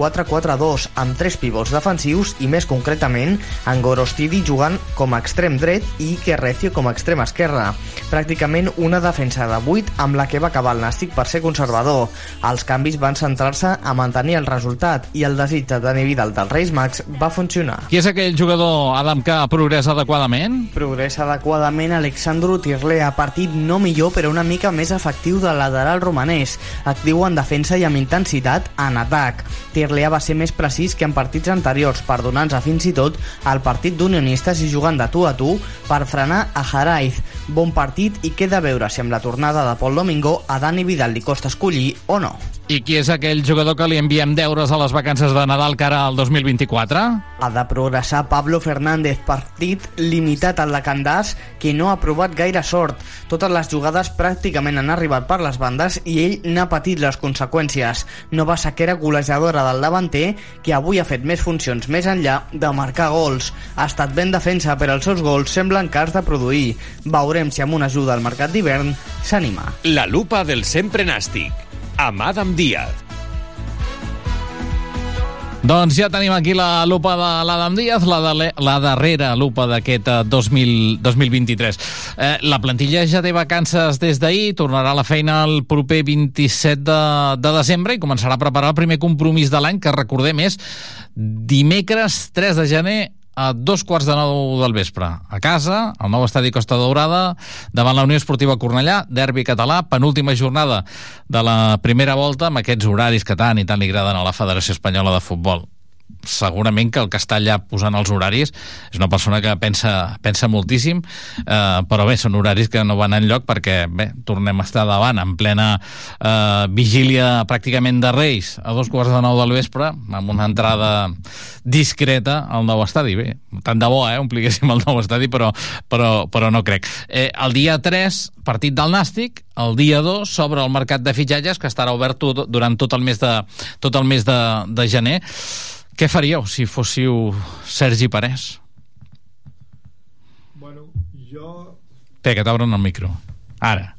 4-4-2 amb tres pivots defensius i més concretament en Gorostidi jugant com a extrem dret i Ike Recio com a extrem esquerre. Pràcticament una defensa de 8 amb la que va acabar el Nàstic per ser conservador. Els canvis van centrar-se a mantenir el resultat i el desig de Dani Vidal dels Reis Mags va funcionar. Qui és aquell jugador, Adam, que progressa adequadament? Progressa adequadament Alexandru Tirlea, partit no millor però una mica més efectiu del lateral romanès, actiu en defensa i amb intensitat en atac. Tirlea va ser més precís que en partits anteriors, perdonant-se fins i tot al partit d'unionistes i jugant de tu a tu per frenar a Jaraiz. Bon partit i queda a veure si amb la tornada de Pol Domingo a Dani Vidal li costa escollir o no. I qui és aquell jugador que li enviem deures a les vacances de Nadal cara al 2024? Ha de progressar Pablo Fernández, partit limitat al de Candàs, que no ha provat gaire sort. Totes les jugades pràcticament han arribat per les bandes i ell n'ha patit les conseqüències. Nova sequera golejadora del davanter, que avui ha fet més funcions més enllà de marcar gols. Ha estat ben defensa, però els seus gols semblen cars de produir. Veurem si amb una ajuda al mercat d'hivern s'anima. La lupa del sempre nàstic, amb Adam Díaz. Doncs ja tenim aquí la lupa de l'Adam Díaz, la, de, la darrera lupa d'aquest eh, 2000, 2023. Eh, la plantilla ja té vacances des d'ahir, tornarà a la feina el proper 27 de, de desembre i començarà a preparar el primer compromís de l'any, que recordem és dimecres 3 de gener a dos quarts de nou del vespre. A casa, al nou estadi Costa Daurada, davant la Unió Esportiva Cornellà, derbi català, penúltima jornada de la primera volta, amb aquests horaris que tant i tant li agraden a la Federació Espanyola de Futbol. Segurament que el que està allà posant els horaris és una persona que pensa, pensa moltíssim, eh, però bé, són horaris que no van enlloc perquè, bé, tornem a estar davant en plena eh, vigília pràcticament de Reis a dos quarts de nou del vespre, amb una entrada discreta al nou estadi. Bé, tant de bo, eh, ompliguéssim el nou estadi, però, però, però no crec. Eh, el dia 3, partit del Nàstic, el dia 2 s'obre el mercat de fitxatges que estarà obert tot, durant tot el mes de, tot el mes de, de gener. Què faríeu si fóssiu Sergi Parés? Bueno, jo... Té, que t'obren el micro. Ara.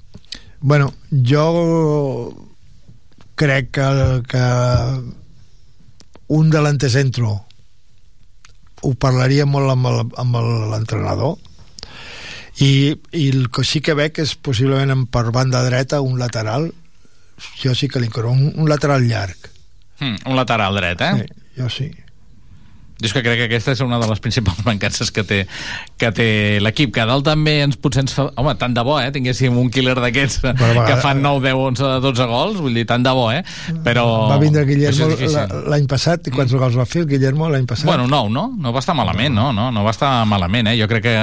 Bueno, jo crec que, que un delanter centro ho parlaria molt amb l'entrenador i, i el que sí que veig és possiblement en- per banda dreta un lateral jo sí que li inclou un, un lateral llarg Hmm, un lateral dret, eh? Sí, jo sí. Jo és que crec que aquesta és una de les principals mancances que té, que té l'equip, que a dalt també ens potser ens fa... Home, tant de bo, eh? Tinguéssim un killer d'aquests Però, que fan 9, 10, 11, 12 gols, vull dir, tant de bo, eh? Però... va vindre Guillermo l'any passat i quants gols va fer el Guillermo l'any passat Bueno, no, no, no va estar malament, no, no, no va estar malament, eh? Jo crec que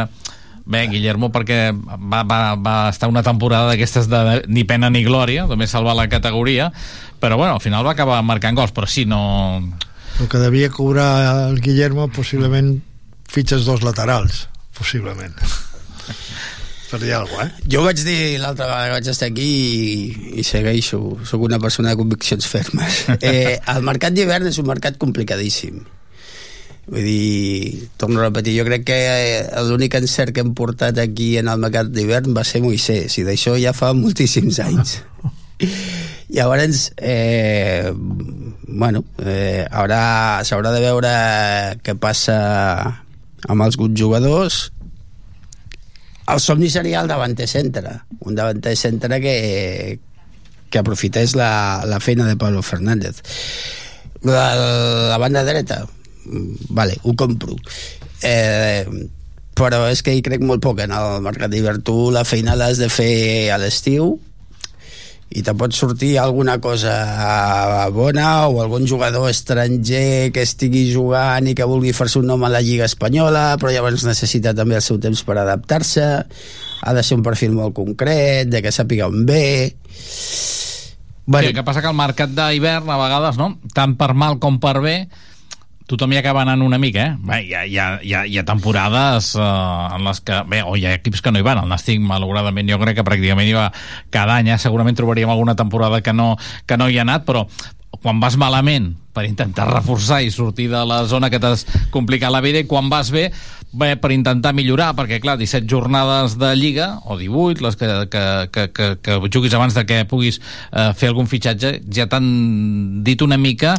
Bé, Guillermo perquè va, va, va estar una temporada d'aquestes de ni pena ni glòria, només salvar la categoria, però bueno, al final va acabar marcant gols, però sí, no... el que devia cobrar el Guillermo possiblement fitxes dos laterals possiblement per dir alguna cosa, eh? Jo vaig dir l'altra vegada que vaig estar aquí i, i segueixo, sóc una persona de conviccions fermes. Eh, el mercat d'hivern és un mercat complicadíssim. Vull dir, torno a repetir, jo crec que eh, l'únic encert que hem portat aquí en el mercat d'hivern va ser Moisès, i d'això ja fa moltíssims anys. Llavors, eh, bueno, eh, haurà, s'haurà de veure què passa amb els jugadors. El somni seria el davanter centre un davanter centre que, que aprofités la, la feina de Pablo Fernández. La, la banda dreta mm, vale, ho compro. Eh, però és que hi crec molt poc en el mercat d'hivern tu la feina l'has de fer a l'estiu i te pot sortir alguna cosa bona o algun jugador estranger que estigui jugant i que vulgui fer-se un nom a la Lliga Espanyola però llavors necessita també el seu temps per adaptar-se ha de ser un perfil molt concret de que sàpiga on ve Bueno. Sí, que passa que el mercat d'hivern, a vegades, no? tant per mal com per bé, tothom hi acaba anant una mica, eh? Bé, hi, ha, hi, ha, hi, ha, hi ha temporades eh, en les que... Bé, o hi ha equips que no hi van. El Nàstic, malauradament, jo crec que pràcticament hi va cada any. Eh? Segurament trobaríem alguna temporada que no, que no hi ha anat, però quan vas malament per intentar reforçar i sortir de la zona que t'has complicat la vida i quan vas bé bé, per intentar millorar, perquè clar, 17 jornades de Lliga, o 18 les que, que, que, que, que juguis abans de que puguis eh, fer algun fitxatge ja t'han dit una mica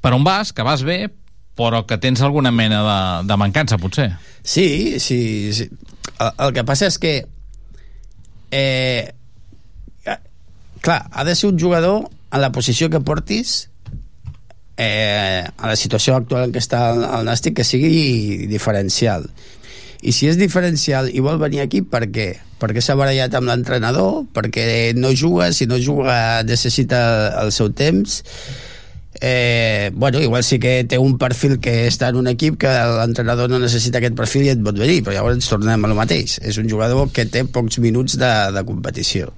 per on vas, que vas bé però que tens alguna mena de, de mancança, potser. Sí, sí, sí. El, el que passa és que eh, clar, ha de ser un jugador en la posició que portis eh, a la situació actual en què està el, el Nàstic que sigui diferencial i si és diferencial i vol venir aquí per què? perquè s'ha barallat amb l'entrenador perquè no juga, si no juga necessita el seu temps eh, bueno, igual sí que té un perfil que està en un equip que l'entrenador no necessita aquest perfil i et pot venir, però llavors ens tornem a lo mateix. És un jugador que té pocs minuts de, de competició.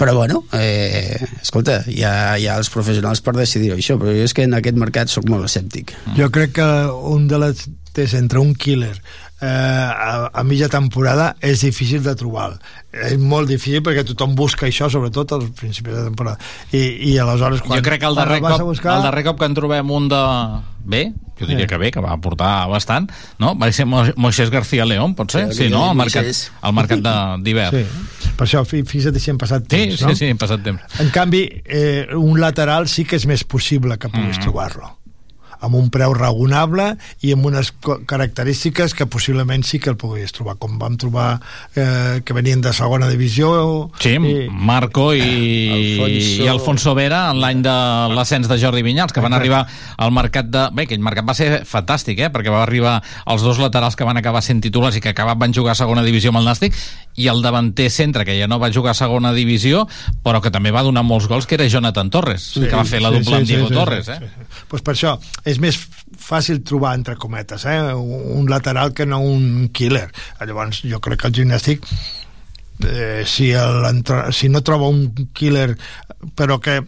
Però bueno, eh, escolta, hi ha, hi ha els professionals per decidir això, però jo és que en aquest mercat sóc molt escèptic. Jo crec que un de les és entre un killer eh, a, a mitja temporada és difícil de trobar és molt difícil perquè tothom busca això sobretot als principis de temporada i, i aleshores quan, jo crec que el darrer, cop, buscar el darrer cop que en trobem un de bé, jo diria Sí. que bé, que va aportar bastant, no? Va ser Mo Moisés García León, pot ser? Sí, Sí, no? Al mercat, al mercat de- d'hivern. Sí. Per això, fixa't si hem passat Sí, temps, sí, no? sí, hem passat temps. En canvi, eh, un lateral sí que és més possible que puguis Mm. trobar-lo amb un preu raonable i amb unes característiques que possiblement sí que el puguis trobar, com vam trobar eh, que venien de segona divisió Sí, i, Marco i Alfonso- i Alfonso Vera en l'any de l'ascens de Jordi Vinyals, que van Exacte. arribar al mercat de... Bé, aquell mercat va ser fantàstic, eh? perquè va arribar els dos laterals que van acabar sent titulars i que acabat van jugar a segona divisió amb el Nàstic, i el davanter centre, que ja no va jugar a segona divisió, però que també va donar molts gols, que era Jonathan Torres, que va fer la dubla amb Diego Torres. Eh? Pues per això, és més fàcil trobar, entre cometes, eh? un lateral que no un killer. Llavors, jo crec que el gimnàstic eh, si, el, si no troba un killer però que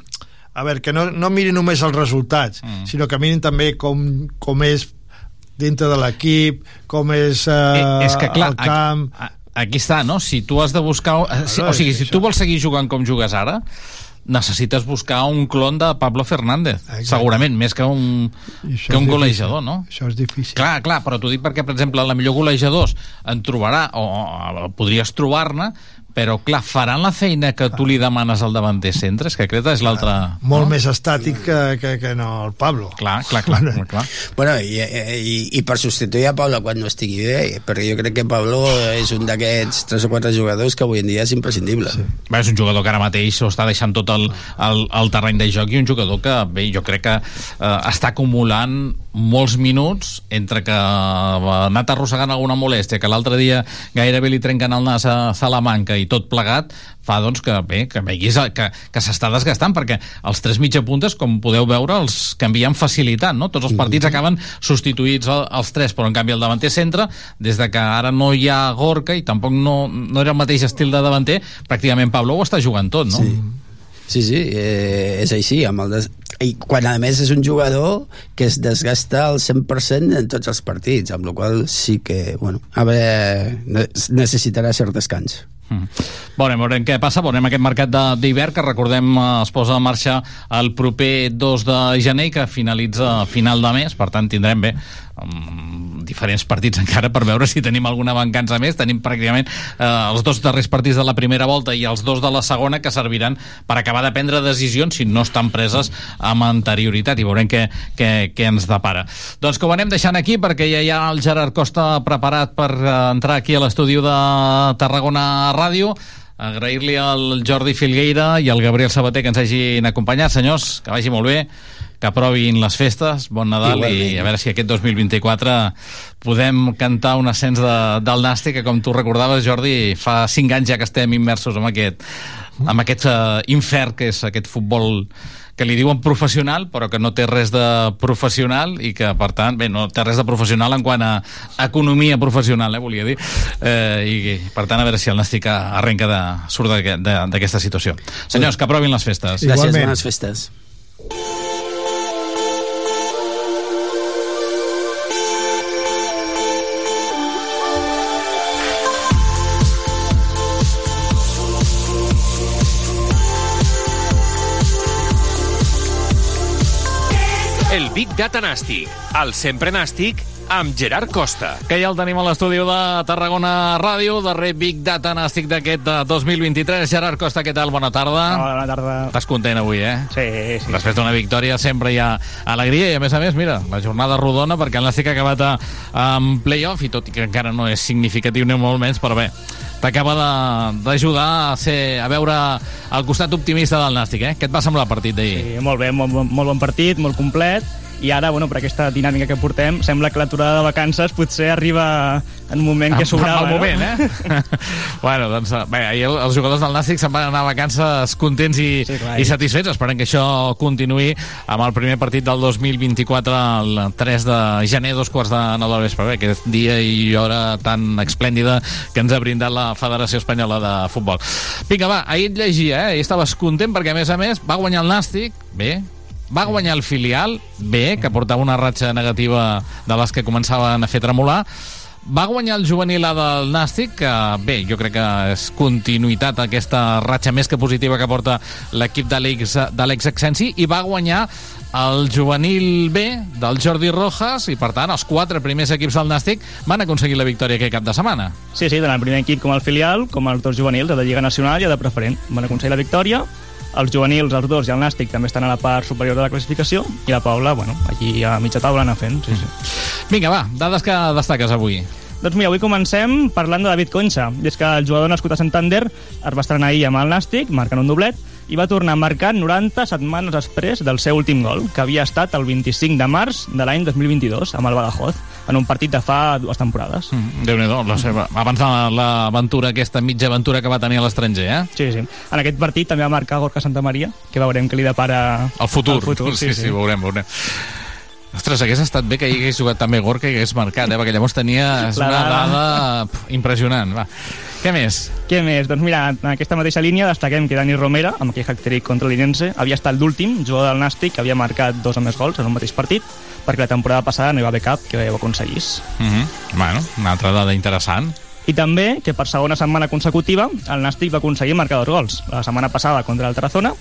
a veure, que no, no mirin només els resultats mm. sinó que mirin també com, com és dintre de l'equip com és eh, Eh, és que, clar, el camp Aquí, aquí està, no? Si tu has de buscar... eh, Si, o sigui, si tu vols seguir jugant com jugues ara, necessites buscar un clon de Pablo Fernández, Exacte. segurament, més que un, que un golejador, no? això és difícil Clar, clar, però t'ho dic perquè, per exemple, la millor golejadors en trobarà, o, o podries trobar-ne, però, clar, faran la feina que tu li demanes al davanter centre? És que aquest és l'altre... molt més estàtic que, que, que no el Pablo clar, clar, clar, clar. Bueno, i, i, i per substituir a Pablo quan no estigui bé, perquè jo crec que Pablo és un d'aquests tres o quatre jugadors que avui en dia és imprescindible. Sí. Bé, és un jugador que ara mateix ho està deixant tot el, el, el terreny de joc i un jugador que, bé, jo crec que eh, està acumulant molts minuts entre que ha anat arrossegant alguna molèstia, que l'altre dia gairebé li trenquen el nas a Salamanca i tot plegat, fa doncs que bé, que veguis que, que s'està desgastant perquè els tres mitja puntes, com podeu veure els canvien facilitat, no? Tots els partits acaben substituïts els tres, però en canvi el davanter centre, des de que ara no hi ha Gorka i tampoc no, no era el mateix estil de davanter, pràcticament Pablo ho està jugant tot, no? Sí. Sí, sí, eh, és així. Amb el des... I quan a més és un jugador que es desgasta al 100% en tots els partits, amb la qual sí que, bueno, a veure, ne- necessitarà cert descans. Mm. Veurem, veurem què passa, veurem aquest mercat d'hivern que recordem eh, es posa en marxa el proper 2 de gener que finalitza a final de mes, per tant tindrem bé um, diferents partits encara per veure si tenim alguna mancança més. Tenim pràcticament eh, els dos darrers partits de la primera volta i els dos de la segona que serviran per acabar de prendre decisions si no estan preses amb anterioritat. I veurem què, què, què ens depara. Doncs que ho anem deixant aquí perquè ja hi ha el Gerard Costa preparat per eh, entrar aquí a l'estudi de Tarragona Ràdio agrair-li al Jordi Filgueira i al Gabriel Sabater que ens hagin acompanyat. Senyors, que vagi molt bé, que aprovin les festes, bon Nadal Igualment. i a veure si aquest 2024 podem cantar un ascens de, del Nàstic que com tu recordaves Jordi, fa 5 anys ja que estem immersos en aquest, en aquest uh, infern que és aquest futbol que li diuen professional però que no té res de professional i que per tant, bé, no té res de professional en quant a economia professional eh, volia dir, eh, i per tant a veure si el Nàstic arrenca de, surt d'aquesta situació. Senyors, que aprovin les festes. Gràcies, bones festes. Data Nàstic, el sempre nàstic, amb Gerard Costa. Que ja el tenim a l'estudi de Tarragona Ràdio, darrer Big Data Nàstic d'aquest eh, 2023. Gerard Costa, què tal? Bona tarda. Bona tarda. Estàs content avui, eh? Sí, sí. Després d'una victòria sempre hi ha alegria i a més a més, mira, la jornada rodona perquè el Nàstic ha acabat a, amb playoff i tot i que encara no és significatiu ni molt menys, però bé, t'acaba de- d'ajudar a, ser, a veure el costat optimista del Nàstic, eh? Què et va semblar el partit d'ahir? Sí, molt bé, molt, molt bon partit, molt complet, i ara, bueno, per aquesta dinàmica que portem, sembla que l'aturada de vacances potser arriba en un moment que En- sobrava, en moment, eh? bueno, doncs, eh, bé, ahir el- els jugadors del Nàstic se'n van anar a vacances contents i, sí, clar. i satisfets. Esperem que això continuï amb el primer partit del 2024 el 3 de gener, dos quarts de nou del vespre. Bé, aquest dia i hora tan esplèndida que ens ha brindat la Federació Espanyola de Futbol. Vinga, va, ahir et llegia, eh? Ahir estaves content perquè, a més a més, va guanyar el Nàstic, bé, va guanyar el filial, bé, que portava una ratxa negativa de les que començaven a fer tremolar, va guanyar el juvenil A del Nàstic, que bé, jo crec que és continuïtat aquesta ratxa més que positiva que porta l'equip de l'ex de l'ex Exensi, i va guanyar el juvenil B del Jordi Rojas, i per tant els quatre primers equips del Nàstic van aconseguir la victòria aquest cap de setmana. Sí, sí, tant el primer equip com el filial, com els dos juvenils, de Lliga Nacional i de Preferent. Van aconseguir la victòria, els juvenils, els dos i el Nàstic també estan a la part superior de la classificació i la Paula, bueno, allí a mitja taula anar fent. Sí, sí. Vinga, va, dades que destaques avui. Doncs mira, avui comencem parlant de David Concha. I és que el jugador nascut a Santander es va estrenar ahir amb el Nàstic, marcant un doblet, i va tornar a marcar 90 setmanes després del seu últim gol, que havia estat el 25 de març de l'any 2022, amb el Badajoz, en un partit de fa dues temporades. Mm, Déu-n'hi-do, la seva, abans de l'aventura, aquesta mitja aventura que va tenir a l'estranger, eh? Sí, sí. En aquest partit també va marcar Gorka Santamaria, que veurem que li depara El futur. El futur sí, sí. sí, veurem, veurem. Ostres, hagués estat bé que hi hagués jugat també Gorka i hagués marcat, eh? perquè llavors tenia una dada. impressionant. Va. Què més? Què més? Doncs mira, en aquesta mateixa línia destaquem que Dani Romera, amb aquell hack-trick contra l'Inense, havia estat l'últim jugador del Nàstic que havia marcat dos o més gols en un mateix partit, perquè la temporada passada no hi va haver cap que ho aconseguís. Mm -hmm. Bueno, una altra dada interessant. I també que per segona setmana consecutiva el Nàstic va aconseguir marcar dos gols. La setmana passada contra el Tarazona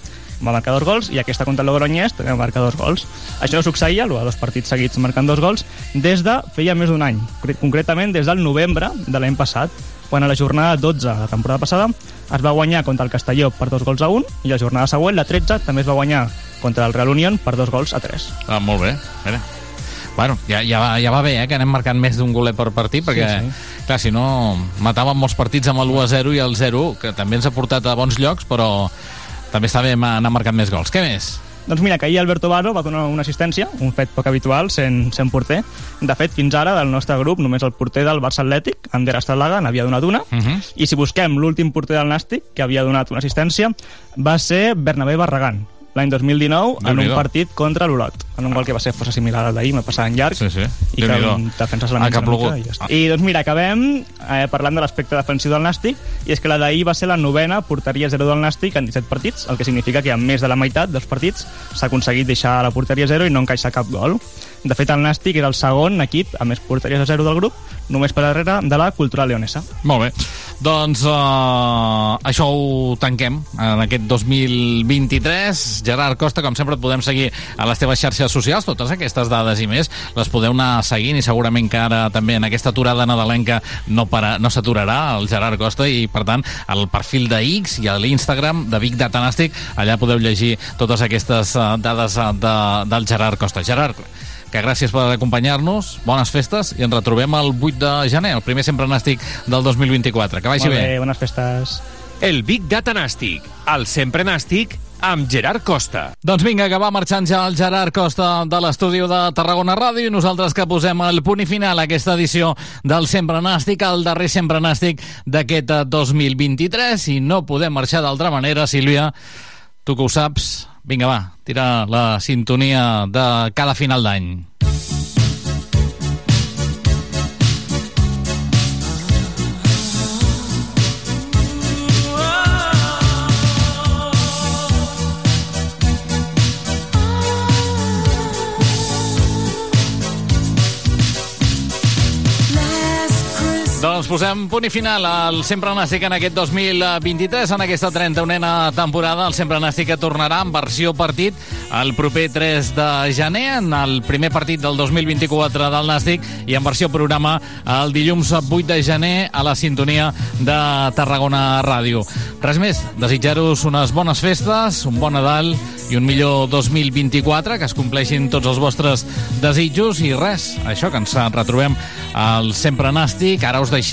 va marcar dos gols i aquesta contra el Logroñés també va marcar dos gols. Això no succeïa, de dos partits seguits marcant dos gols, des de feia més d'un any, concre- concretament des del novembre de l'any passat, quan a la jornada 12 de la temporada passada es va guanyar contra el Castelló per dos gols a un i la jornada següent, la 13, també es va guanyar contra el Real Unión per dos gols a tres. Ah, molt bé. Mira. Bueno, ja, ja, va, ja va bé, eh, que anem marcant més d'un goler per partit, perquè, Sí, sí, clar, si no, matàvem molts partits amb el 1-0 i el 0 que també ens ha portat a bons llocs, però també està bé anar marcant més gols. Què més? Doncs mira, que ahir Alberto Varo va donar una assistència, un fet poc habitual, sent, sent porter. De fet, fins ara, del nostre grup, només el porter del Barça Atlètic, Ander Estalaga, n'havia donat una. Uh -huh. I si busquem l'últim porter del Nàstic, que havia donat una assistència, va ser Bernabé Barragán, l'any 2019, en un partit contra l'Olot, en un gol que va ser força similar al d'ahir, me passava en llarg, Sí, sí. i que un defensa la Ah, mica i ja està. I doncs mira, acabem eh, parlant de l'aspecte defensiu del Nàstic, i és que la d'ahir va ser la novena porteria 0 del Nàstic en 17 partits, el que significa que en més de la meitat dels partits s'ha aconseguit deixar la porteria 0 i no encaixar cap gol. De fet, el Nàstic era el segon equip a més porteries a 0 del grup, només per darrere de la Cultural Leonesa. Molt bé. Doncs uh, això ho tanquem en aquest 2023. Gerard Costa, com sempre, et podem seguir a les teves xarxes socials. Totes aquestes dades i més les podeu anar seguint i segurament que ara també en aquesta aturada nadalenca no, para, no s'aturarà el Gerard Costa i, per tant, al perfil de X i a l'Instagram de Big Data Nàstic, allà podeu llegir totes aquestes uh, dades uh, de, del Gerard Costa. Gerard, que gràcies per acompanyar-nos, bones festes i ens retrobem el 8 de gener, el primer sempre nàstic del 2024. Que vagi Molt bé, bé. bones festes. El Big Data Nàstic, el sempre nàstic, amb Gerard Costa. Doncs vinga, que va marxant ja el Gerard Costa de l'estudi de Tarragona Ràdio i nosaltres que posem el punt i final a aquesta edició del Sempre Nàstic, el darrer Sempre Nàstic d'aquest eh, 2023 i no podem marxar d'altra manera, Sílvia, tu que ho saps, vinga va, tira la sintonia de cada final d'any. Doncs posem punt i final al Sempre Nàstic en aquest 2023, en aquesta 31a temporada. El Sempre Nàstic que tornarà en versió partit el proper 3 de gener, en el primer partit del 2024 del Nàstic, i en versió programa el dilluns 8 de gener a la sintonia de Tarragona Ràdio. Res més, desitjar-vos unes bones festes, un bon Nadal i un millor 2024, que es compleixin tots els vostres desitjos i res, això que ens retrobem al Sempre Nàstic. Ara us deixem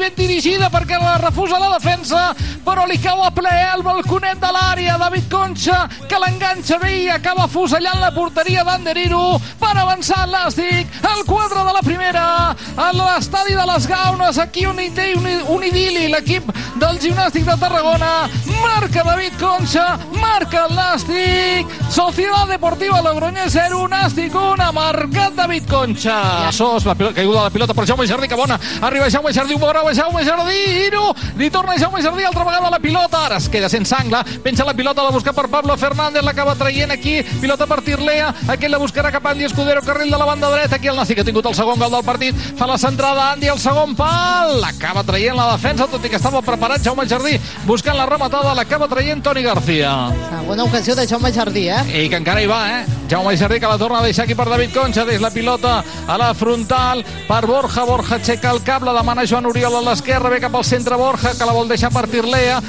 ben dirigida perquè la refusa la defensa, però li cau a ple el balconet de l'àrea. David Concha, que l'enganxa bé i acaba fusellant la porteria d'Anderino per avançar el Nàstic. El quadre de la primera, a l'estadi de les Gaunes, aquí un, ide- un, un idili, l'equip del gimnàstic de Tarragona. Marca David Concha, marca el Nàstic. Societat Deportiva Logroñés 0, Nàstic 1, ha marcat David Concha. Sos, la pilota, caiguda de la pilota per Jaume Jardí, que bona. Arriba Jaume Jardí, ho veurà Jaume Jardí, i no, li torna Jaume Jardí altra vegada la pilota, ara es queda sense angle, penja la pilota, la busca per Pablo Fernández, l'acaba traient aquí, pilota per Tirlea, aquest la buscarà cap a Andy Escudero, carril de la banda dreta, aquí el Nàstic ha tingut el segon gol del partit, fa la centrada Andy al segon pal, l'acaba traient la defensa, tot i que estava preparat Jaume Jardí, buscant la rematada, l'acaba traient Toni García. Segona ocasió de Jaume Jardí, eh? I que encara hi va, eh? Jaume Jardí que la torna a deixar aquí per David Concha, des la pilota a la frontal per Borja, Borja aixeca el cap, la demana Joan Oriol a l'esquerra, ve cap al centre Borja, que la vol deixar per Tirlea,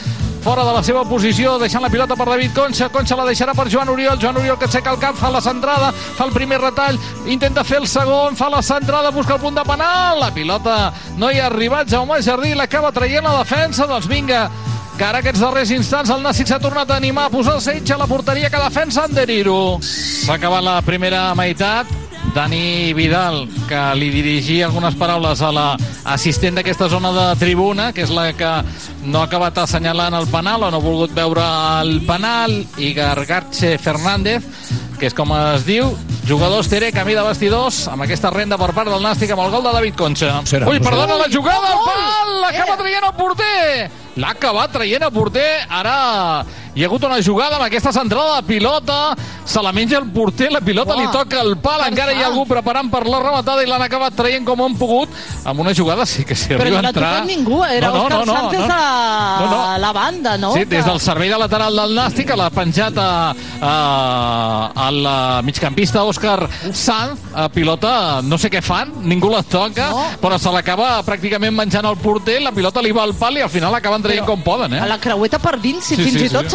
fora de la seva posició, deixant la pilota per David Concha. Concha la deixarà per Joan Oriol. Joan Oriol que aixeca el cap, fa la centrada, fa el primer retall, intenta fer el segon, fa la centrada, busca el punt de penal. La pilota no hi ha arribat. Jaume Jardí l'acaba traient la defensa. Doncs vinga, que ara aquests darrers instants el Nàstic s'ha tornat a animar a posar el setge a la porteria que defensa Anderiro. S'ha acabat la primera meitat. Dani Vidal, que li dirigia algunes paraules a l'assistent d'aquesta zona de tribuna, que és la que no ha acabat assenyalant el penal o no ha volgut veure el penal, i Gargarche Fernández, que és com es diu, jugadors Tere, camí de vestidors, amb aquesta renda per part del Nàstic, amb el gol de David Concha. Serà, Ui, perdona la jugada, el pal, l'acaba traient el porter! L'ha acabat traient el porter, ara hi ha hagut una jugada amb aquesta centrada de pilota, se la menja el porter, la pilota Uah, li toca el pal, encara hi ha algú preparant per la rematada i l'han acabat traient com han pogut, amb una jugada sí que Però arriba no a entrar... tocat ningú, era No, no, Òscar no, no, Sánchez no. a No, no. a la banda, no? Sí, des del servei de lateral del Nàstic, l'ha penjat a, a, al eh, migcampista Òscar Sanz, a pilota, no sé què fan, ningú la toca, no. però se l'acaba pràcticament menjant el porter, la pilota li va al pal i al final l'acaben traient com poden, eh? A la creueta per dins, si Sí, fins sí, i tot sí.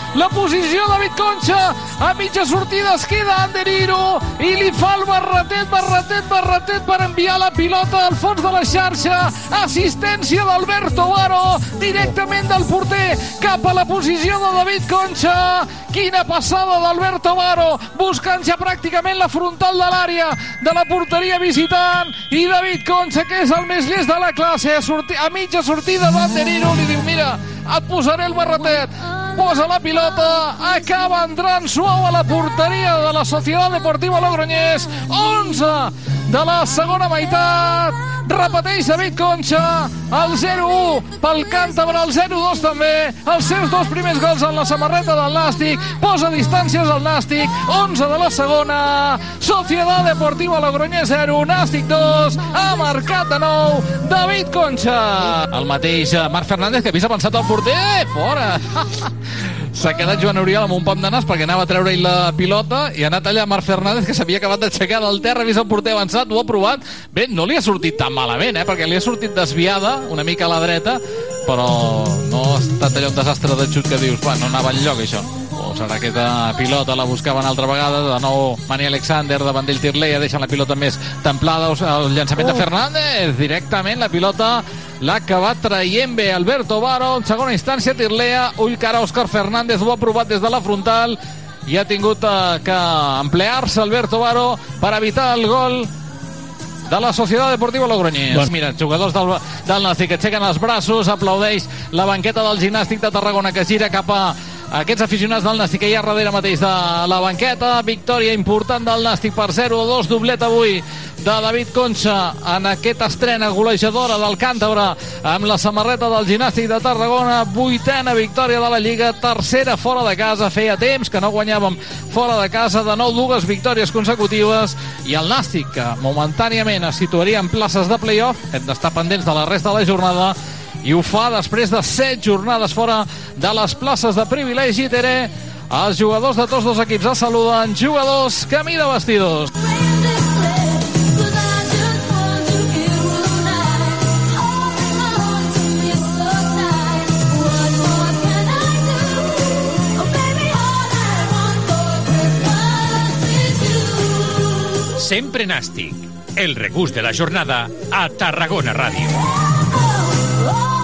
la posició David Concha, a mitja sortida es queda Anderiro i li fa el barretet, barretet, barretet per enviar la pilota al fons de la xarxa, assistència d'Alberto Varo, directament del porter cap a la posició de David Concha, quina passada d'Alberto Varo, buscant ja pràcticament la frontal de l'àrea de la porteria visitant, i David Concha, que és el més llest de la classe, a, sorti a mitja sortida d'Anderino, li diu, mira, et posaré el barretet, posa la pilota, acaba entrant suau a la porteria de la Societat Deportiva Logroñés, 11 de la segona meitat, repeteix David Concha, el 0-1 pel càntabre, el 0-2 també, els seus dos primers gols en la samarreta del Nàstic, posa distàncies al Nàstic, 11 de la segona, Societat Deportiva Logroñés 0, Nàstic 2, ha marcat de nou David Concha. El mateix eh, Marc Fernández que havia pensat el porter, fora. S'ha quedat Joan Oriol amb un pom de nas perquè anava a treure-hi la pilota i ha anat allà Marc Fernández que s'havia acabat d'aixecar del terra, ha vist el porter avançat, ho ha provat. Bé, no li ha sortit tan malament, eh, perquè li ha sortit desviada una mica a la dreta, però no ha estat allò un desastre de xut que dius, va, no anava enlloc això. Serà aquesta pilota la buscaven altra vegada, de nou Mani Alexander davant d'ell Tirleia, deixant la pilota més templada, el llançament de Oh. Fernández, directament la pilota l'ha acabat traient bé Alberto Varo, en segona instància Tirlea, ull cara Òscar Fernández, ho ha provat des de la frontal i ha tingut eh, que emplear-se Alberto Varo per evitar el gol de la Societat Deportiva Logroñés. Doncs- Mira, jugadors del, del Nàstic que aixequen els braços, aplaudeix la banqueta del gimnàstic de Tarragona que gira cap a aquests aficionats del Nàstic que hi ha darrere mateix de la banqueta. Victòria important del Nàstic per 0-2, doblet avui de David Concha en aquesta estrena golejadora del Càntabre amb la samarreta del gimnàstic de Tarragona, vuitena victòria de la Lliga, tercera fora de casa, feia temps que no guanyàvem fora de casa, de nou dues victòries consecutives i el Nàstic que momentàniament es situaria en places de playoff, hem d'estar pendents de la resta de la jornada i ho fa després de set jornades fora de les places de privilegi Tere. Els jugadors de tots dos equips es saluden. Jugadors camí de vestidors. Sempre Nàstic, el regust de la jornada a Tarragona Ràdio. Oh!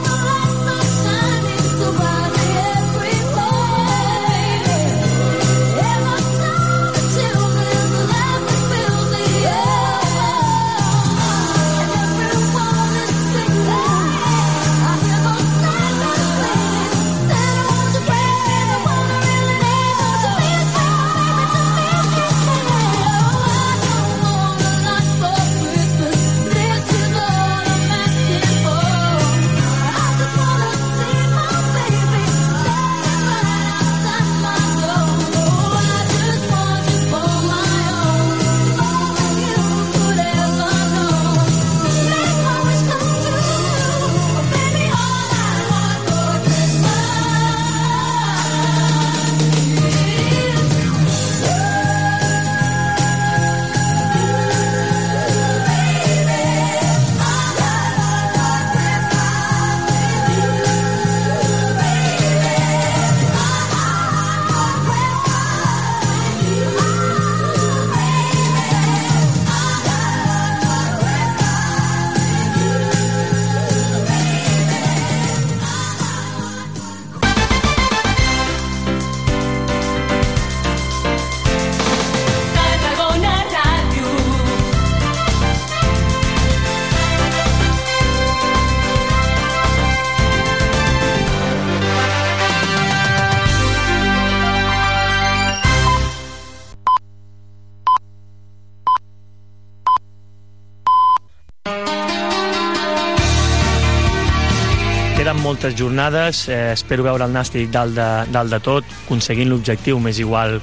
Moltes jornades, eh, espero veure el Nàstic dalt de, dalt de tot, aconseguint l'objectiu, més igual